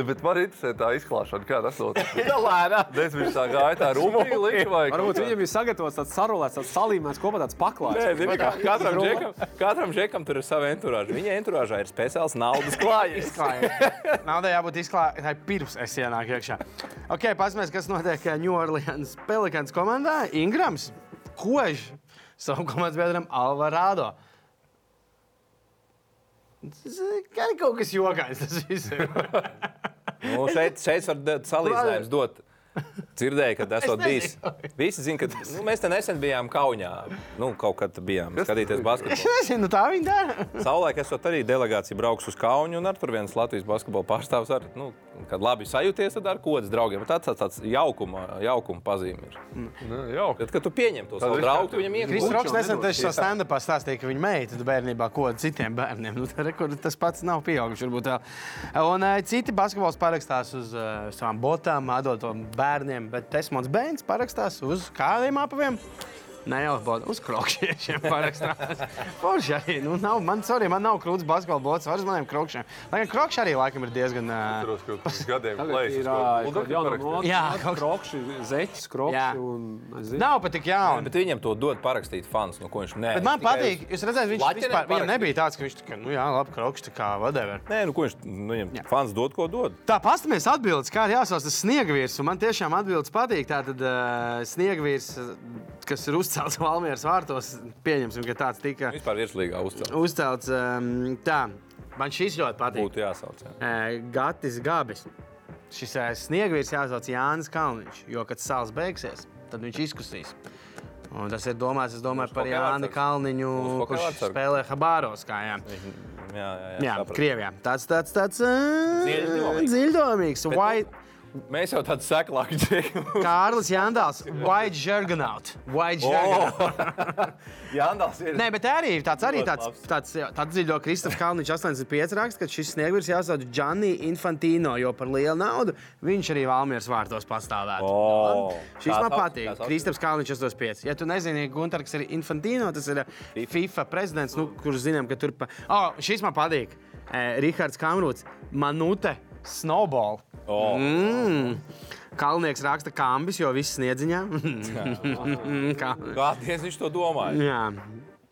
Bet man interesē tā izklāšana, kā tas notiek. Lēnā. Des viņš tā gāja tā likt vai Varbūt viņam ir sagatavots tāds sarulēts, tāds salīmēts kopā tāds paklājs. Nē, zini, kā, katram, džekam, katram džekam tur ir sava enturāža. Viņa enturāžā ir speciāls naudas klājums. Naudai jābūt izklātai pirms es ienāku iekšā. Ok, paskatīsimies, kas notiek New Orleans Pelikans komandā. Ingrams, Kož, savu komandas biedram Alvarado. Tas ir kaut kas jokains. Tas viss ir. Nu, šeit, šeit var salīdzinājums dot. Dzirdēju, ka esat Es bijis. Visi zina, ka nu, mēs te nesen bijām Kaunijā. Nu, kaut kad bijām skatīties Es basketbolu. nezinu, tā viņi dara. Savulaik esot arī delegācija brauks uz Kaunu, un ar tur viens Latvijas basketbola pārstāvs ar, nu, kad labi sajūties tad ar kodas draugiem. Tas tāds, tāds jaukuma, jaukuma pazīme ir. Nu, jauki. Tad, kad tu pieņem to savu ir draugu, viņam Kristus iegūsi. Roks nesen tieši savā stand-upā stāstīja, ka viņa meita bērnībā ko citiem bērniem. Nu, tā, kur tas pats nav pieauguši. Un uh, citi basketbols parakstās uz uh, savām botām, atdod to bērniem, bet Tesmons Bēns parakstās uz kādiem apaviem. Ne jau bod- uz krokšiem parakstās. Forši arī. Nu, nav, man, sorry, man nav krūts basketbola bots, var uz maniem krokšiem. Lai gan krokši arī laikam ir diezgan. Atceros, ka pirms gadiem plēsis Jā, krokši, zeķis, krokši un nav pat tik jauni. Bet viņam to dod parakstīt fans, no ko viņš nē. Bet man patīk, jūs redzat, viņš vispār, viņam nebija tāds, ka viņš tā kā, nu jā, labi, krokšs, tā kā whatever. Nē, nu ko viņš, nu, viņam Jā. fans dod, ko dod. Tā paskatāmies atbildes, kā ir jāsauc tas sniegvīrs. un Man tiešām atbildes patīk. Tātad uh, sniegvīrs, kas ir uzcelts Valmieras vārtos, pieņemsim, ka tāds tika Vispār virslīgā uzcelt. uzcelts. Um, tā, man šis ļoti patīk. Būtu jāsauc. Jā. Uh, Gatis Gabis. Šis uh, sniegvīrs jāsauc Jānis Kalniņš, jo, kad sāls beigsies, tad viņš izkusīs. Un tas ir domāts, domāju, par vārdsargs. Kalniņu, kurš vārdsargs. spēlē Habāros. Kā, jā. Jā, jā, jā, Jā. Krievijā. Tāds, tāds, tāds uh, Dziļdomīgs. dziļdomīgs. White, Mēs jau tādu seklāku džeku. Kārlis Jandāls, White Jurganaut. White Jurganaut. Jā, Andāls ir. Nē, bet arī tāds, arī tāds, tāds, tāds dziļo Kristofers Kalniņš 85 raksta, ka šis sniegurs jāsauc Gianni Infantino, jo par lielu naudu viņš arī Valmieras vārtos pastāvētu. O, Šis kā man patīk. Kristofers Kalniņš 85. Ja tu nezini, Gunter, kas ir Infantino, tas ir FIFA prezidents, nu, kurš zinām, ka tur pa... oh, šis man patīk. Eh, Rihards Kamrūts, Manute, Snowball. O. Mm. Kalnieks raksta kambis, jo viss sniedziņā. Kā? Kādreiz viņš to domāja? Jā,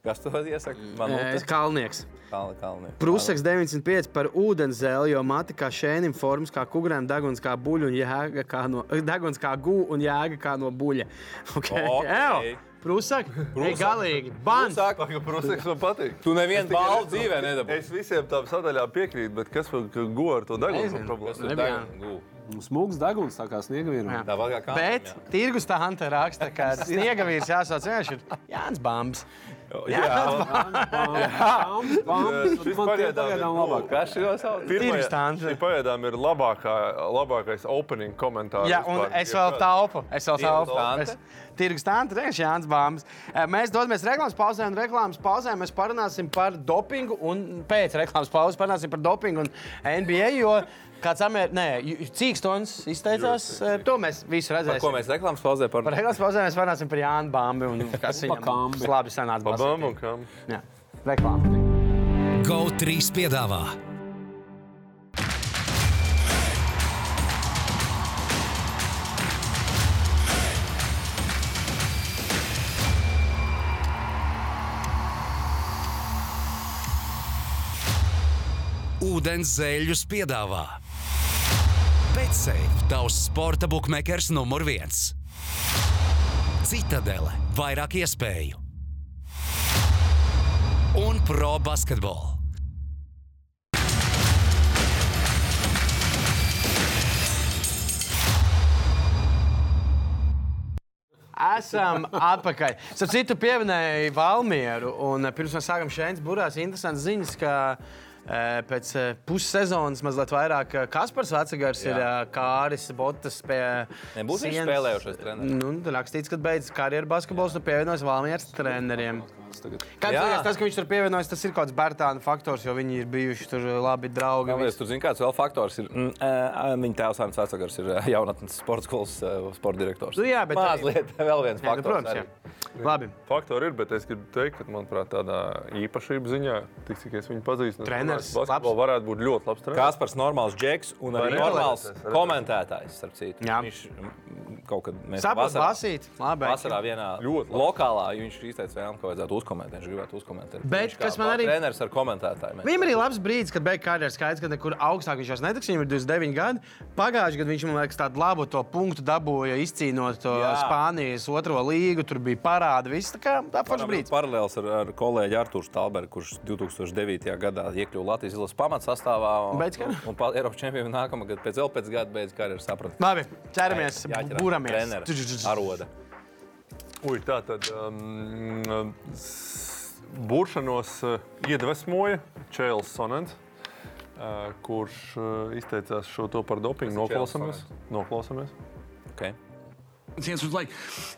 Kas to iesaka? Man liekas, Kalnieks. Kalni, kalni. Prusaks 95 par ūdenzeli, jo mati kā šēnim formas, kā kukurēm, deguns kā buļļa un jēga kā no, deguns kā gu un jēga kā no buļļa. Okay. Ok. Ew, Prusak. galīgi, ban! Saka, Pagaidām, protams, man patīk. tu nevienu balvu dzīvē nedabūji. Es visiem tām sadaļām piekrītu, bet kas go ar to degunu problēmu? Smūgs deguns, tā kā sniegvīram. Jā. Tāpat kā kāds. Bet tirgus tā Hanta raksta, ka sniega vīrs jāsauc vienkārši ir Jānis Bambs. Jā, pagaidām ir. Šī pagaidām ir labākā, labākais opening komentārs. Jā, un vispār. es vēl taupu. Es vēl Tirgus taupu. Tirgus tāda vienkārši Jānis Bāms. Mēs dodamies reklāmas pauzē, un reklāmas pauzē mēs parunāsim par dopingu. Un pēc reklāmas pauzes parunāsim par dopingu un NBA. Jo kāds amēr... Nē, Cīkstons izteicās, eh, to mēs visu Par ko redzēsim. mēs reklāmas pauzē Par par reklāmas pauzē mēs parunāsim par Jānu Bāmbi un kas viņam labi sanāca. Babam basītī. un kam? Jā, reklāma. GO3 piedāvā Ūdens zēļus piedāvā Betsafe, tavs sporta buklets numur viens. Citadele, vairāk iespēju un pro basketbolu. Esam atpakaļ. Starp citu, pieminēja Valmieru. Un, pirms mēs sākām šeit burās, interesants ziņas, ka pēc eh, pussezonas mazliet vairāk eh, Kaspars Vecagars ir eh, Kāris Botas pie Nebūs viņš sienas. spēlējušais treneris? Nu, tur rakstīts, ka beidzas karjeras basketbols un pievienojas Valmieras treneriem. Tagad. Kāds Jā. liekas, tas, ka viņš tur pievienojas, tas ir kaut kāds Bērtāna faktors, jo viņi ir bijuši tur labi draugi. Liekas, tur zina, kāds vēl faktors ir. Mm, viņa tēvs Arnēs Vecagars ir jaunatnes sporta skolas sporta direktors. Nu jā, bet Mazliet vēl viens Jā, nu, faktors. protams, arī. jā. Labi. Faktori ir, bet es gribu teikt, ka, manuprāt, tādā īpašība ziņā, tik cik es viņu pazīstu, Treneris, basketbolā varētu būt ļoti labs treneris. Kaspars normāls džeks un arī normāls komentētājs. Jā. Viņš mm, kaut kad mēs vasarā- lasīt. Labi. Vasarā vienā Ļoti lokālā viņš izteica vēlmu, ka vajadzētu uzkomentēt. Viņš gribētu uzkomentēt. Bet viņš kas man arī- Treneris ar komentētāju. Viņam arī labs brīdis, kad beigas karjeras skaidrs, ka nekur augstāk viņš jau netiks. Viņam ir 29 gadi. Pagājušajā gadā viņš man liekas, tādu labu to punktu dabūja, izcīnot to Jā. Spānijas otro līgu. Tur bija parādi. Viss tā kā tā forša brīdis. Paralēls ar, ar kolēģi Arthuru Stalbergu, kurš 2009. gadā iekļuva Latvijas izlases pamatsastāvā. Un, Beidz un, karjeru. un pa- Eiropas čempionu nākamā gada pēc vēl pēc gada beidz karjeru sapratu. Labi, ķeramies, būramies. Aroda. Ui, tā tad um, s- buršanos uh, iedvesmoja Čēlis Sonants. uh, kurš uh, izteicās šo to par dopingu. Noklausāmies. Noklausāmies. Okay. His answer was like,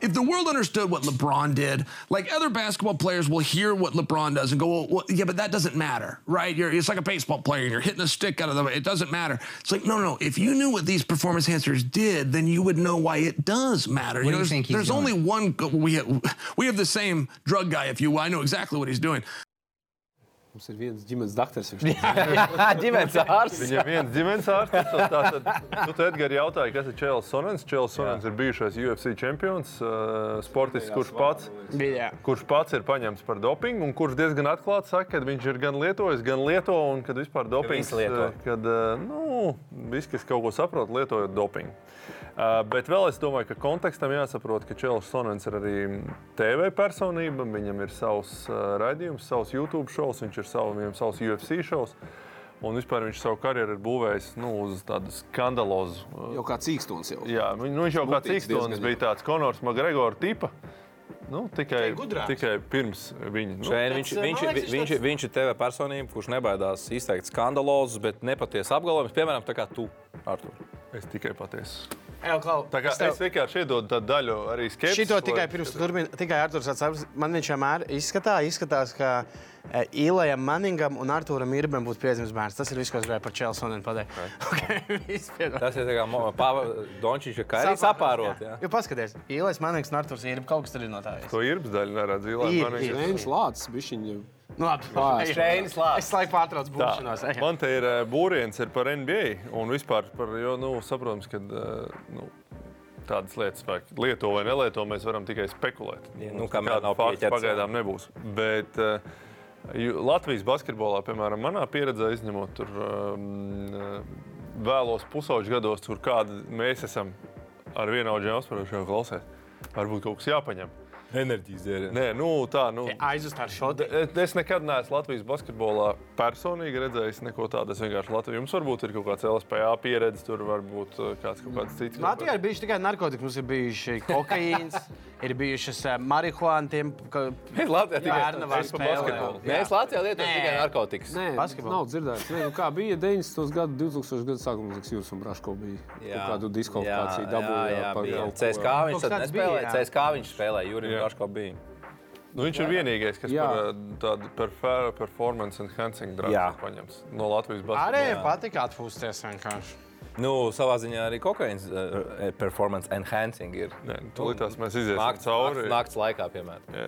if the world understood what LeBron did, like other basketball players will hear what LeBron does and go, well, well yeah, but that doesn't matter, right? You're, it's like a baseball player and you're hitting a stick out of the way. It doesn't matter. It's like, no, no. If you knew what these performance enhancers did, then you would know why it does matter. What do you there's think there's doing? only one. We have, we have the same drug guy, if you will. I know exactly what he's doing. Mums ir viens ģimenes doktors. Viņš Ģimenes ārsts. Viņam ir viens ģimenes ārsts. Tātad, tu te Edgars jautāji, kas ir Čēlis Sonens. Čēlis Sonens ir bijušais UFC čempions, uh, sportists, kurš pats, Bija. kurš pats ir paņemts par dopingu un kurš diezgan atklāti saka, ka viņš ir gan lietojis, gan lieto un kad vispār dopings. lieto. uh, Kad, uh, nu, visi, kas kaut ko saprot, lietojot dopingu. Bet vēl es domāju, ka kontekstam jāsaprot, ka Čēlis Sonens ir arī TV personība. Viņam ir savs raidījums, savs YouTube šovs, viņš ir savu, viņam savs UFC šovs. Un vispār viņš savu karjeru ir būvējis nu, uz tādu skandalozu. jau kā cīkstons jau. Jā, viņ, nu, viņš jau kā cīkstons bija tāds Konors Magregora tipa. Nu, tikai, tikai pirms viņa. Nu, Šeit viņš, viņš, viņš, viņš viņš, ir TV personība, kurš nebaidās izteikt skandalozus, bet nepatiesu apgalvojumus. Piemēram, tā kā tu, Artur. es tikai patiesu. Ej, Klau, Tā kā es tev- es vienkārši iedodu tādu daļu arī skepsi. Šito tikai pirms turpināt, tikai Arthurs atsaucas. Man viņš vienmēr izskatā, izskatās, ka e, Ilajam Maningam un Arturam Irbam būtu piedzimis bērns. Tas ir viss, ko es gribēju par Čelsonu pateikt. Okay, viss piedod. Tas ir tā kā kā arī sapārot. Jā. Jo paskaties, Ilais Manings un Arturs Irbam kaut kas tur ir no tā. To irbs daļu neredz ir. Viņš lācis bišķiņu. Nu, labi. Pāris. Šreinis lācis. Es laiku pārtraucu Tā, būšanos. ejam. man te ir eh, būriens ir par NBA un vispār par, jo, nu, saprotams, ka eh, nu, tādas lietas, vai lieto vai nelieto, mēs varam tikai spekulēt. Ja, nu, kamēr nav faktu pieķerts, Pagaidām nebūs. Bet eh, ju- Latvijas basketbolā, piemēram, manā pieredzē, izņemot tur um, vēlos pusauģu gados, kur kādi mēs esam ar vienu augu apsprieduši, klausēt. Varbūt kaut kas jāpaņem. Enerģijas dēļ. Nē, nu, tā, nu, Aizvest šo te. Es, nekad neesmu Latvijas basketbolā personīgi redzējis neko tādu. Es vienkārši Latviju. Jums varbūt ir kaut kāds LSPA pieredze, tur varbūt uh, kāds kaut kāds cits. Latvijā ir bijuši tikai narkotikas. Mums ir bijuši kokaīns, ir bijušas uh, marihuāna, tiem, ka Latvijā tikai bērna var es Latvijā lietojam Nē. tikai narkotikas. Nē, Basketbolu. nav dzirdēts. Nē, nu kā bija 90. gadu, 2000. gadu sākumā, liekas, Jūras un Braško bija jā. kaut kādu diskvalifikāciju Jā, dabūja. jā, par bija. kaut ko. CSK viņš Kaut tad kāds bija, nespēlēja. jā. CSK viņš spēlēja, Jurijs Jā. Braško bija. Nu, viņš ir vienīgais, kas Jā. par uh, tādu performance enhancing drugs Jā. ir paņemts no Latvijas Arī basketbola. patīk atpūsties vienkārši. Nu, savā ziņā arī kokaīns uh, performance enhancing ir. Nē, nu, tūlītās mēs iziesim Nakts, cauri. nakts, nakts laikā, piemēram. Jā,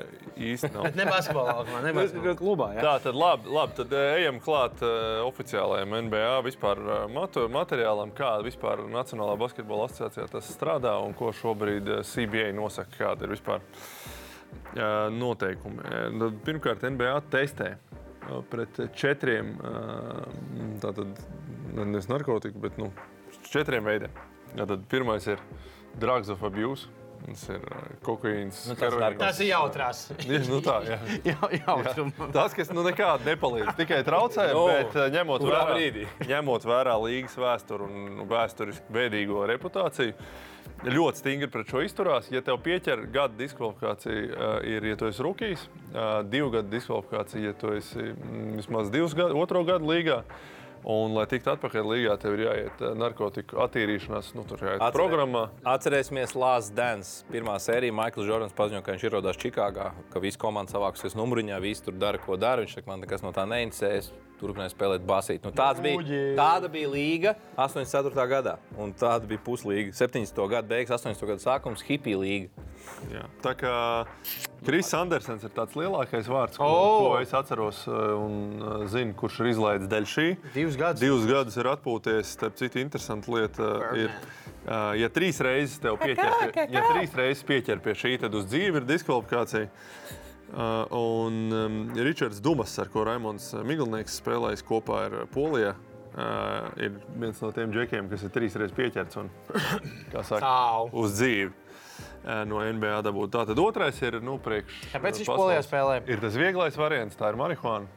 Īsti nav. Bet ne basketbolā, ne basketbolā. Klubā, jā. Tā tad labi, labi tad eh, ejam klāt uh, oficiālajam NBA vispār, uh, matu, materiālam, kāda vispār Nacionālā basketbola asociācijā tas strādā un ko šobrīd uh, CBA nosaka, kāda ir vispār uh, noteikumi. Nu, Pirmkārt, NBA testē uh, pret četriem, uh, tātad nevis narkotiku, bet nu, četriem veidiem. Tātad pirmais ir drugs of abuse. Tas ir uh, kokaīns. Nu, tas narkotikas. Tas ir jautrās. Tieši nu tā, jā. Jau, jautrums. Tas, kas nu nekādi nepalīdz, tikai traucē, Nu, bet eh, ņemot vērā, brīdī? ņemot vērā līgas vēsturi un nu, vēsturiski bēdīgo reputāciju, ļoti stingri pret šo izturās. Ja tev pieķer gada diskvalifikācija, uh, ir, ja tu esi rookies, uh, divu gadu diskvalifikācija, ja tu esi mm, vismaz divus gadu, otro gadu līgā. Un, lai tiktu atpakaļ līgā, tev ir jāiet eh, narkotiku attīrīšanās, nu, tur jāiet Atcerē- programmā. Atcerēsimies Lāsas Dance. Pirmā sērija Maikls Jordans paziņoja, ka viņš ierodās Čikāgā, ka visa komanda savāksies numuriņā, visi tur dara, ko dara. Viņš saka, man nekas no tā neinteresēs. Turpināja spēlēt basīt. Nu, tāds bija, tāda bija līga 84. gadā. Un tāda bija puslīga. 70. gada beigas, 80. gada sākums, hipija līga. Jā. Tā kā Kris Andersons ir tāds lielākais vārds, ko, O! ko es atceros uh, un uh, zinu, kurš ir izlaidis dēļ šī. Divus gadus. Divus gadus ir atpūties. Starp citu, interesanta lieta uh, ir, ja trīs reizes tev pieķer pie, ja trīs reizes pieķer pie šī, tad uz dzīvi ir diskvalifikācija. Uh, un um, Ričards Dumas, ar ko Raimons Miglnieks spēlējis kopā ar Poliju, uh, ir viens no tiem džekiem, kas ir trīs reizes pieķerts un, kā saka, uz dzīvi eh, no NBA dabūt. Tātad otrais ir nu, priekš. Kāpēc viņš pasaules- Polijā spēlē? Ir tas vieglais variants, tā ir marihuāna.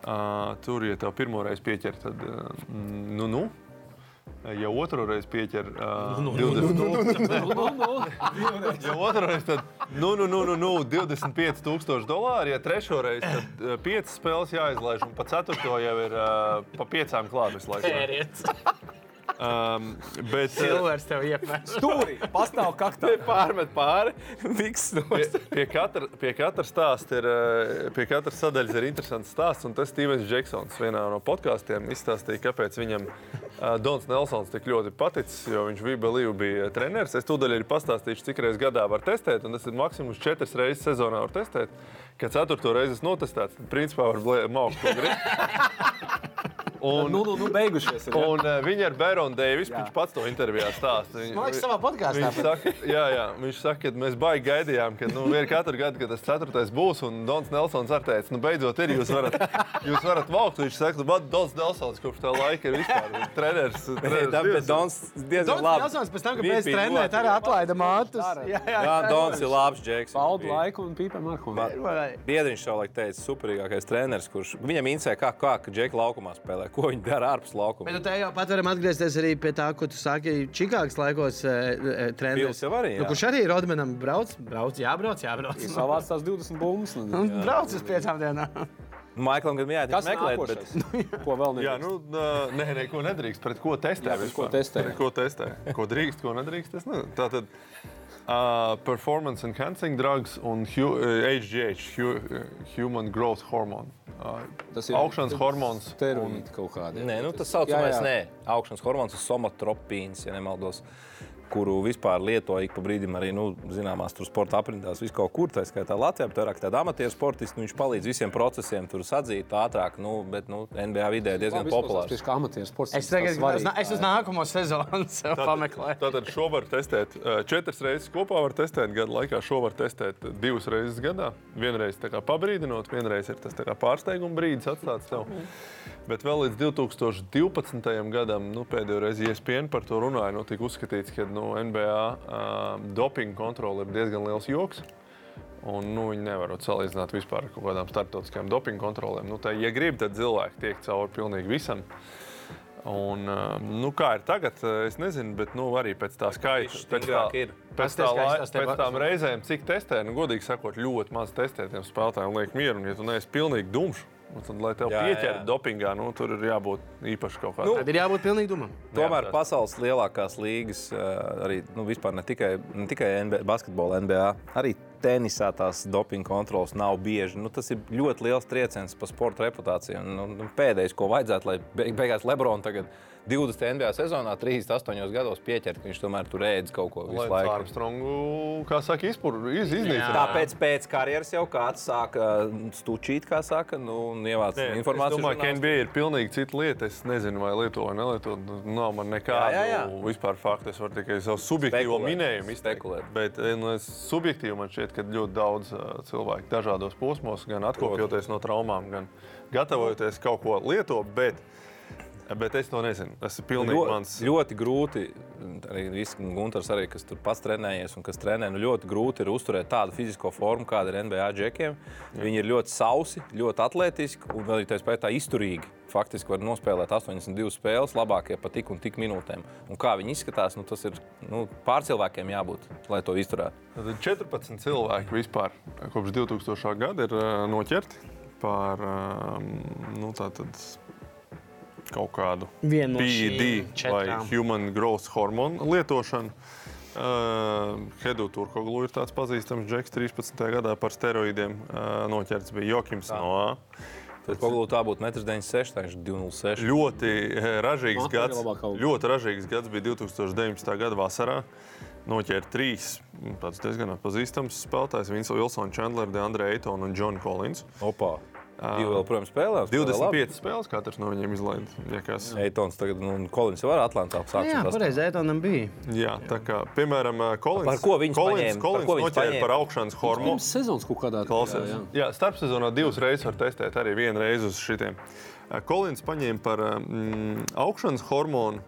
Uh, tur, ja tev pirmo reizi pieķer, tad uh, nu, nu, Ja otru reizi pieķer uh, 20, ja otru reizi tad nu, nu, nu, nu, nu, 25,000 dolāri, ja trešo reizi tad uh, 5 spēles jāizlaiž, un pa ceturto jau ir uh, pa 5 klāt visu laiku. Pērietis. Um, bet, uh, Silvers tev iepēr. Stūri pastāv kaktā. Pārmet pāri. Viks Pie, pie, katra, pie katra stāsta ir, eh, pie katras sadaļas ir interesants stāsts. Un tas Stevens Džeksons vienā no podkāstiem izstāstīja, kāpēc viņam uh, Dons Nelsons tik ļoti paticis. Jo viņš bija Belīvu bija treneris. Es tūdaļ arī pastāstīšu, cik reizes gadā var testēt. Un tas ir maksimums četras reizes sezonā var testēt. Kad ceturto reizi esmu notestēts, tad principā var maukt, ko grib. Un, Nu, nu, nu, beigušies. ir, ja? Un uh, viņa ar Bēronu Deivisu, viņš pats to intervijā stāsta. Viņ- Man liekas, savā podkāstā. Viņš saka, jā, jā, viņš saka, ka mēs baigi gaidījām, ka nu, ir katru gadu, kad tas ceturtais būs. Un Dons Nelsons ar teica, nu beidzot ir, jūs varat, jūs varat vaukt. Viņš saka, ka Dons Nelsons kopš tā laika ir vispār treneris. treneris Tā, bet divas- Dons diezgan Dons labi. Nelsons pēc tam, kad Viņš mēs trenējām, arī atlaida mātus. Jā, jā, Jā, Dons ir labs džeks. Paudu laiku un pīpēm ar ko. Biedriņš savulaik teica, superīgākais treneris, kurš viņam interesē, kā, kā Džeka laukumā spēlē, ko viņi dara ārpus laukuma. Bet nu, te jau pat varam atgriezties arī pie tā, ko tu saki. Čikāgas laikos e, arī, jā. Nu, kurš arī Rodmanam brauc, brauc, jābrauc, jābrauc. Nu, Savāc tās 20 bumbas. un- un brauc uz piecām dienām. Maiklam gan jāiet Kas meklēt, bet nākošais? Ko vēl Jā, nedrīkst? nu, nē, nē, ko nedrīkst, pret ko testē. Jā, pret ko testē. Pret ko testē. Ko drīkst, ko nedrīkst. Es nezinu. Tātad uh, performance enhancing drugs un hu, uh, HGH, hu, uh, human growth hormone. Uh, Tas ir augšanas hormons. Steroīdi kaut kādi. Nē, nu, tas saucamais nē, augšanas hormons ir somatropīns, ja nemaldos. Kuru vispār lieto ik pa brīdim arī nu, zināmās tur sporta aprindās, vis kaut kur. Tā skaitā Latvijā, bet vairāk tāda amatieru sportisti. Nu, viņš palīdz visiem procesiem tur sadzīt ātrāk, nu, bet nu, NBA vidē diezgan populārs. Tieši kā amatieru sports. Es tagad uz, es uz nākamo sezonu pameklēju. Tātad šo var testēt četras reizes kopā, var testēt gadu laikā. Šo var testēt divas reizes gadā. Vienreiz tā kā pabrīdinot, vienreiz ir tas tā kā pārsteiguma brīdis atstāts tev. Bet vēl līdz 2012. gadam, nu, pēdējo reizi ESPN par to runāja, nu, tika uzskatīts, ka nu, NBA uh, dopinga kontrole ir diezgan liels joks. Un, nu, viņi nevar salīdzināt vispār ar kaut kādām starptautiskām dopinga kontrolēm. Nu, tā, ja grib, tad cilvēki tiek cauri pilnīgi visam. Un, nu, kā ir tagad, es nezinu, bet nu, arī pēc tā skaita, pēc, tā, ir. pēc, tā, Pasties, kā lai, izstāstīja pēc tām reizēm, cik testē, nu, godīgi sakot, ļoti maz testē tiem spēlētājiem, liek mieru. Un, ja tu neesi pilnīgi dumšs, nu, tad, lai tev Jā, pieķer jā. dopingā, nu, tur ir jābūt īpaši kaut kādam. Tad ir jābūt pilnīgi dumam. Tomēr Neapstrāst. pasaules lielākās līgas, eh, arī nu, vispār ne tikai, ne tikai NBA, basketbola, NBA, arī tenisā tās dopinga kontrolas nav bieži. Nu, tas ir ļoti liels trieciens par sporta reputāciju. Un, nu, nu, pēdējais, ko vajadzētu, lai beig- beigās Lebrons tagad 20 NBA sezonā, 38 gados pieķert, ka viņš tomēr tur ēdz kaut ko visu Lai laiku. Armstrongu, kā saka, izpur, iz. Tāpēc pēc karjeras jau kāds sāka stučīt, kā saka, nu, un ievāc Nē, informāciju. Es domāju, ka. NBA ir pilnīgi cita lieta. Es nezinu, vai lieto vai nelieto. Nav man nekādu Jā, jā, jā. vispār faktu. Es varu tikai savu subjektīvo Spekulēt. minējumu izteikt. Bet eh, nu, es, subjektīvi man šķiet, ka ļoti daudz uh, cilvēku dažādos posmos, gan atkopjoties no traumām, gan gatavojoties kaut ko lietot. Bet, bet es to nezinu. Tas ir pilnīgi Ļo, mans. ļoti grūti, arī Gunārs, arī, kas tur pats trenējies un kas trenē, nu ļoti grūti ir uzturēt tādu fizisko formu, kāda ir NBA džekiem. Viņi ir ļoti sausi, ļoti atletiski un arī tā spēlē izturīgi. Faktiski var nospēlēt 82 spēles, labākie pa tik un tik minūtēm. Un kā viņi izskatās, nu, tas ir nu, pārcilvēkiem jābūt, lai to izturētu. Tad 14 cilvēki vispār kopš 2000. gada ir uh, noķerti par nu, tātad, kaut kādu no PED šīm vai human growth hormonu lietošanu. Uh, Hedu Turkoglu ir tāds pazīstams džeks 13. gadā par steroīdiem uh, noķerts bija Jokims Noā. Tad Koglūta tā būtu 1,96 m, 2,06 m. Ļoti eh, ražīgs arī gads. Ļoti ražīgs gads bija 2019. gada vasarā. Noķēra trīs tāds diezgan pazīstams spēlētājs. Viņš ir Wilsons, Chandler, Deandre Eitons un John Collins. Opa! Divi vēl, protams, spēlē. un spēlē labi. 25 spēles katrs no viņiem izlaiž. Kas. Eitons tagad, nu, un Kolins jau var Atlantā sākt. Jā, pareizi, Etonam bija. Jā, tā kā, piemēram, Kolins, Par ko viņus Kolins, paņēma? Par Kolins ko viņus noķēra paņēma? par augšanas hormonu. Pirms sezonas kaut kādā Klausies. jā, Jā, jā. jā starpsezonā divas reizes var testēt, arī vienu reizi uz šitiem. Kolins paņēma par mm, augšanas hormonu,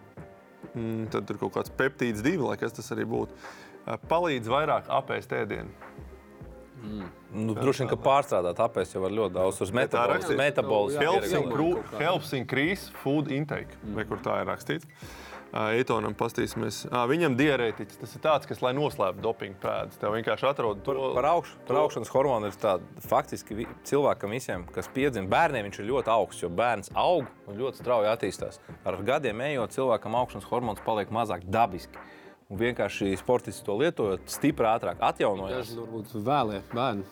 mm, tad tur kaut kāds peptīds divi, lai kas tas arī būtu. Palīdz vairāk apēst ēdienu. Nu, droši vien, ka pārstrādāt apēst jau var ļoti daudz. Uz metabolismu. Metabolismu. Helps, increase food intake, vai kur tā ir rakstīts. Eitonam pastīsimies. Ā, Viņam diarētiķis tas ir tāds, kas, lai noslēptu dopingu pēdas, tev vienkārši atrod to Par, augšu, par augšanas hormonu ir tāda, faktiski vi- cilvēkam visiem, kas piedzimst, bērniem viņš ir ļoti augsts, jo bērns aug un ļoti strauji attīstās. Ar gadiem ejot, cilvēkam augšanas hormons paliek mazāk dabiski. Un vienkārši sportisti to lietojot, stipri ātrāk atjaunojas. Daži varbūt vēlē bērni.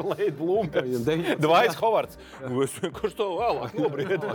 Leid Blūmbergs. Dvais Hovards. Nu, es vienkārši to vēlāk nobriedu.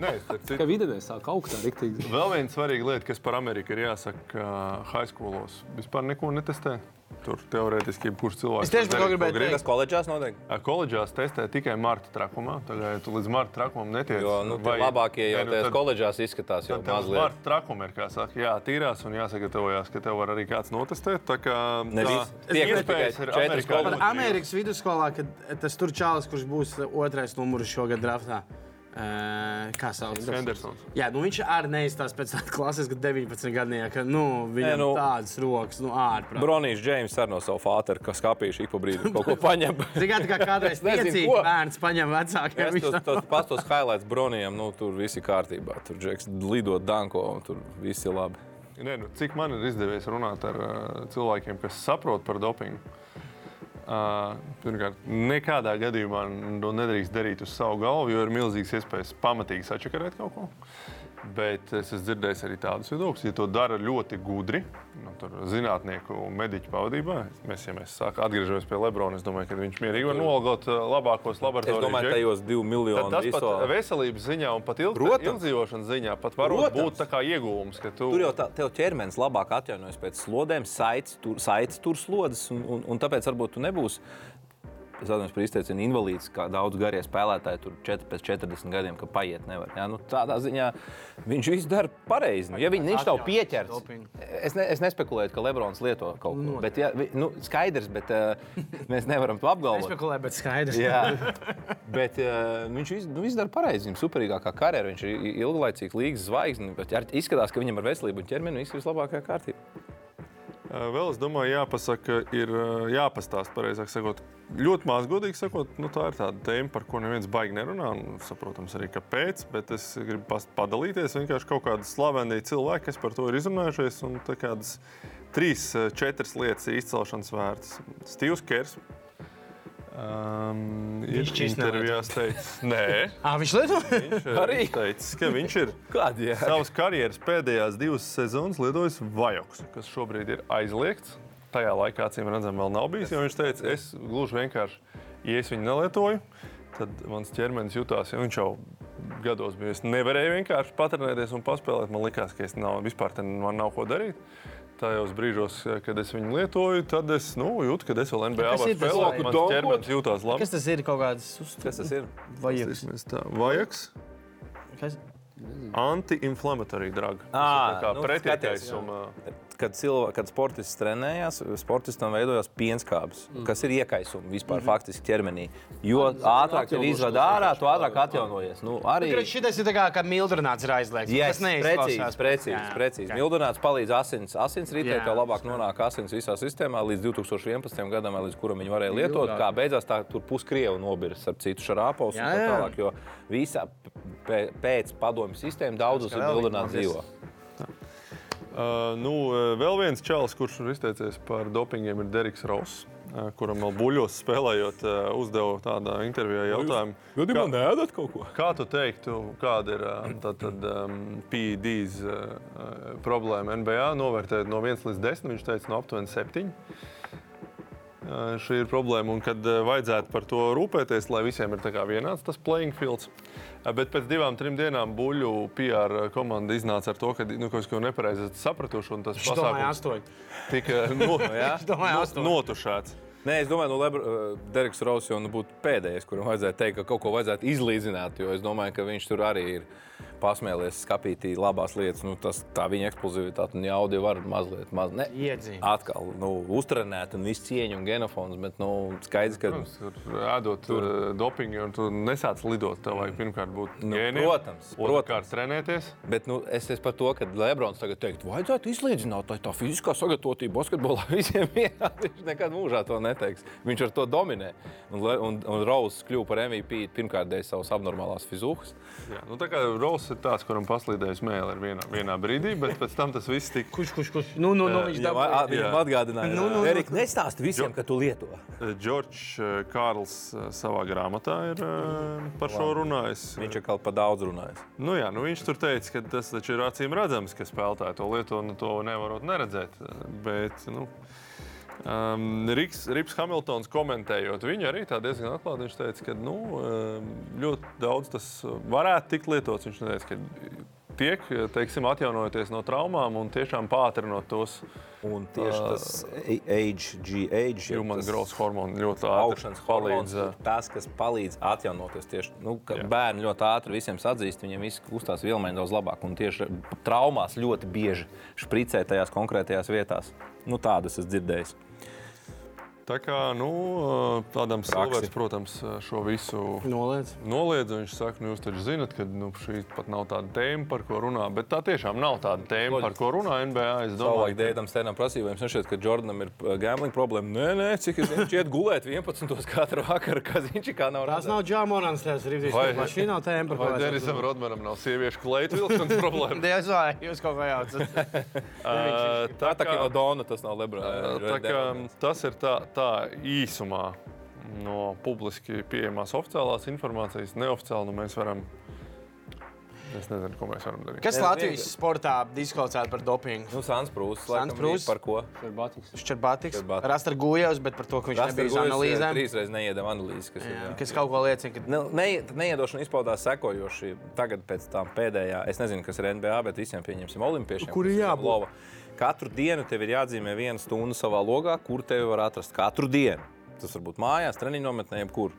Nē, citu, Kā videnē sāk augt tā riktīgi. Vēl viena svarīga lieta, kas par Ameriku ir jāsaka, ka high schoolos vispār neko netestē. Tur teorētiski jebkurš cilvēks. Es tieši darīt, gribēju grib. Tas koledžās notiek. Koledžās testē tikai marta trakumā. Tagad tu līdz marta trakumam netiec. Jo nu, Vai- labākie jau nu, tajās tad- koledžās izskatās jau mazliet. marta trakuma ir, kā saka, jātīrās un jāsagatavojas, ka tev var arī kāds notestēt. Tā kā Ne tā visi. Tiek iespējas tikai ir četras koledžas. Amerikas vidusskolā, kad tas tur čalis, kurš būs otrais numurs šogad draftā. Uh, kā sauc? Hendersons. Jā, nu viņš arī neizstāsta pēc tādas klases, kad 19 gadnieka, nu, viņam Nē, nu- tādas rokas, nu, ārprāt. Bronijs Džeims ar no savu fāteru, kas skāpījuši ik pa brīdim kaut ko paņem. Tikai kā kādreiz ko. bērns paņem vecākiem. Viņš tos, tos pastos highlights Bronijam, nu tur viss ir kārtībā. Tur Džeks lidot danko un tur viss ir labi. Nē, nu, cik man ir izdevies runāt ar uh, cilvēkiem, kas saprot par dopingu? Uh, pirmkārt, nekādā gadījumā to nedrīkst darīt uz savu galvu, jo ir milzīgs iespējas pamatīgi sačakarēt kaut ko. Bet es esmu dzirdējis arī tādus viedokļus, ja to dara ļoti gudri, nu, tur zinātnieku un mediķu pavadībā. Mēs, ja mēs sāk, atgriežamies pie Lebrona, es domāju, ka viņš mierīgi var noalgot uh, labākos Es laboratorijas domāju, džekus. tajos divu Tad miljonu tas pat ISO. veselības ziņā un pat ilg, ilgdzīvošanas ziņā pat var būt tā kā iegūms, ka tu Tur jau tā, tev ķermenis labāk atjaunojas pēc slodēm, saites tur, saites tur slodzes, un, un, un tāpēc varbūt tu nebūsi. Es atceros, ka izteicienu invalīds, kā daudz garie spēlētāji, tur 4, pēc 40 gadiem, ka paiet nevar. Ja? Nu, tādā ziņā viņš visu dara pareizi. Nu, ja viņi, viņš tev pieķers, es, ne, es nespekulēju, ka Lebrons lieto kaut ko. Bet, ja, nu, skaidrs, bet uh, mēs nevaram to apgalvot. Spekulē, bet skaidrs. Jā, bet uh, viņš visu, nu, visu dara pareizi. Viņam superīgākā karjera, viņš ir ilglaicīgs līgas zvaigznes. Izskatās, ka viņam ar veselību un ķermeni viss ir vislabākajā kārtībā. Vēl es domāju, jāpasaka, ir jāpastāsta, pareizāk sakot, ļoti maz godīgi sakot, nu, tā ir tāda tēma, par ko neviens baigi nerunā. un Saprotams, arī kāpēc, bet es gribu padalīties. Vienkārši kaut kādi slaveni cilvēki, kas par to ir izrunājušies, un tā kādas trīs, četras lietas ir izcelšanas vērts. Stīvs Kers. Um, ir Viņš šķist intervijās teicis, nē, Ah, viņš lieto? viņš arī teicis, ka viņš ir ir? savas karjeras pēdējās divas sezonas lietojas vajoks, kas šobrīd ir aizliegts. Tajā laikā, acīm redzam, vēl nav bijis. Viņš teica, es gluži vienkārši, ja es viņu nelietoju, tad mans ķermenis jutās, ja viņš jau gados bija. Es nevarēju vienkārši patrenēties un paspēlēt. Man liekas, ka es nav, vispār man nav ko darīt. Tajos brīžos, kad es viņu lietoju, tad es nu, jūtu, ka es vēl NBA Kas varu ir tas ķermenis jutās labi. Kas tas ir? Kaut kāds Kas tas ir? vajag. Vajaks. Kas? Anti-inflammatory drug. Tas Ā, ir tā kā nu, pretiekaisuma. Kad, cilvē, kad sportists trenējās, sportistam veidojās pienskābes, mm. kas ir iekaisumi vispār mm -hmm. faktiski ķermenī. Jo ātrāk tev izvada ārā, to ātrāk atjaunojies. Nu, arī Šis ir tā kā, kā mildrināts ir aizliegts. Yes, Tas neizklausās. precīzi, precīzi, Jā, precīzi. ok. Mildrināts palīdz asins, asins ritē, Jā. tev labāk nonāk asins visā sistēmā līdz 2011. gadam, līdz kuram viņi varēja lietot. Kā beigās tā tur puskrievu nobirs ar citu šarāpos un Jā, tā jā. tālāk. Jo visā pē- pēc padomju sistēmas daudzos ir viņi dzīvo. Uh, nu, uh, vēl viens čels, kurš ir izteicies par dopingiem, ir Deriks Ross. uh, Kuram vēl buļļos spēlējot, uh, uzdeva tādā intervijā jautājumu, Gadījumā neēdat kaut ko? kā tu teiktu, kāda ir uh, tā, tad, um, PEDs uh, uh, problēma NBA? Novērtēt no 1 līdz 10, viņš teica, no aptuveni 7. Šī ir problēma, un kad vajadzētu par to rūpēties, lai visiem ir tā kā vienāds tas playing fields. Bet pēc divām, trim dienām buļļu PR komanda iznāca ar to, ka nu, kaut ko nepareizi sapratuši, un tas Es domāju, pasākums tika no, Es domāju, no, astoņi. notušēts. Nē, es domāju, ka nu, jau nu būtu pēdējais, kuram vajadzētu teikt, ka kaut ko vajadzētu izlīdzināt. Jo es domāju, ka viņš tur arī ir pasmēlies, skapītī labās lietas. Nu, tas, tā viņa eksplozivitāte un jauda jau var mazliet maz, ne, Iedzīvot. atkal nu, uztrenēt un visu cieņu un genofons. Bet nu, skaidrs, ka. Protams, tur ēdot tur. dopingu, un tu nesāc lidot. Tev vajag pirmkārt būt Nu, gēniem, protams, protams. trenēties. Bet nu, es esmu par to, ka Lebrons tagad teikt, vajadzētu izlīdzināt, lai tā fiziskā sagatavotība basketbolā visiem vienāda. Viņš nekad mūžā to neteiks. Viņš ar to dominē. Un, un, un Rauss kļuva par MVP pirmkārt dēļ savas abnormālās fizūkas. Jā, nu, tā kā Gross ir tāds, kuram paslīdēja smēle ar vienā, vienā brīdī, bet pēc tam tas viss tika. Kurš, kurš, kurš? Nu, nu, nu, viņš dabūja. viņam atgādināja, Nu, nu, nu. Erika, nestāsti visiem, ka tu lieto. Džordžs eh, Kārls eh, savā grāmatā ir eh, par šo runājis. Viņš kaut pa daudz runājis. Nu, jā, nu viņš tur teica, ka tas taču ir acīm redzams, ka spēlētāji to lieto un to nevarot neredzēt. Bet, nu, um, Riks, Rips Hamiltons komentējot, viņu arī diezgan atklāti viņš teica, ka nu, um, ļoti daudz tas varētu tikt lietots. Viņš teica, ka tiek teiksim, atjaunojoties no traumām un tiešām pātrinot tos Un tieši tas jeb human tas growth hormonu ļoti augšanas palīdz. tas, kas palīdz atjaunoties. Tieši, nu, bērni ļoti ātri visiem atzīst, viņiem viss kustās vilmēni daudz labāk. Un tieši traumās ļoti bieži špricē tajās konkrētajās vietās. Nu, tādas es dzirdēju. Tā kā nu, tādam Praksi. cilvēkam, protams, šo visu Noliedz. noliedz. Viņš saka, nu, jūs taču zinat, ka nu, šī pat nav tāda tēma, par ko runā. Bet tā tiešām nav tāda tēma, par ko runā NBA. Es domāju, ka Dēļam Stēnam prasīja, vai jums nešķiet, ka Jordanam ir gambling problēma. Nē, nē, cik es zinu, viņš iet gulēt 11. katru vakaru, kad viņš kā nav Tas nav Džāmonans, tas ir Rīgas Vai- mašīnā tēma, par ko es Denisam Rodmanam nav sieviešu kleitu vilkšanas problēma. Diez vai jūs kaut ko jaucat. Tā tā kā Dona tas nav Lebrons. Tā kā tas ir tā, tā īsumā no publiski pieejamās oficiālās informācijas. Neoficiāli nu, mēs varam. Es nezinu, ko mēs varam darīt. Kas Latvijas sportā diskvalificēta par dopingu? Nu, Sans Prūss. Sans Prūss. Par ko? Šķerbātiks. Rastar Gujevs, bet par to, ka viņš nebija uz analīzēm. Trīs reizes neiedam analīzes. Kas ir, Jā, jā. Kas kaut ko liecina, ka Ne, ne, neiedošana izpaudās sekojoši. Tagad, pēc tam pēdējā, es nezinu, kas ir NBA, bet visiem pieņemsim olimpiešiem. Kur ir kas jābūt? Katru dienu tev ir jāatzīmē viena stunda savā logā, kur tevi var atrast. Katru dienu. Tas var būt mājās, treniņu nometnē, jebkur.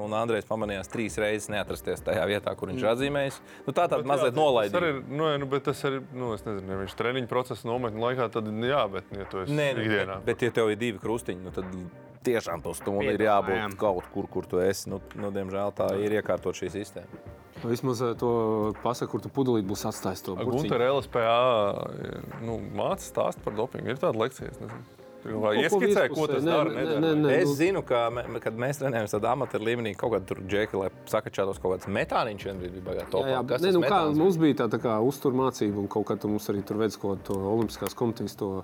Un Andrejs pamanījās trīs reizes neatrasties tajā vietā, kur viņš ir atzīmējis. Nu, tā tāda mazliet Tas nolaidīga. arī nu, nu, bet tas arī, nu, es nezinu, ja viņš treniņu procesa nometņu laikā, tad jā, bet, ja tu esi Nē, nu, ikdienā. bet, bet, ja tev ir divi krustiņi, nu, tad tiešām to stundu ir jābūt kaut kur, kur tu esi. Nu, nu, diemžēl tā ir iekārtot šī sistēma. Vismaz eh, to pasaku, kur tu pudelīt būs atstājis to burciņu. Gunter LSPA nu, māca stāst par dopingu. Ir tāda lekcija, es nezinu. Vai Kaut ko ieskicē, ko tas Nē, dara? nē, nē, nē. Es nu- zinu, ka, me, kad mēs trenējamies tādā amatieru līmenī, kaut kādā tur džekā, lai sakačātos kaut kāds metāniņš, vienbrīd bija baigā topā. Jā, jā, tas nu, kā, bija? mums bija tā, tā kā uzturmācība, un kaut kā tur mums arī tur veids kaut ko to Olimpiskās komitejas. To,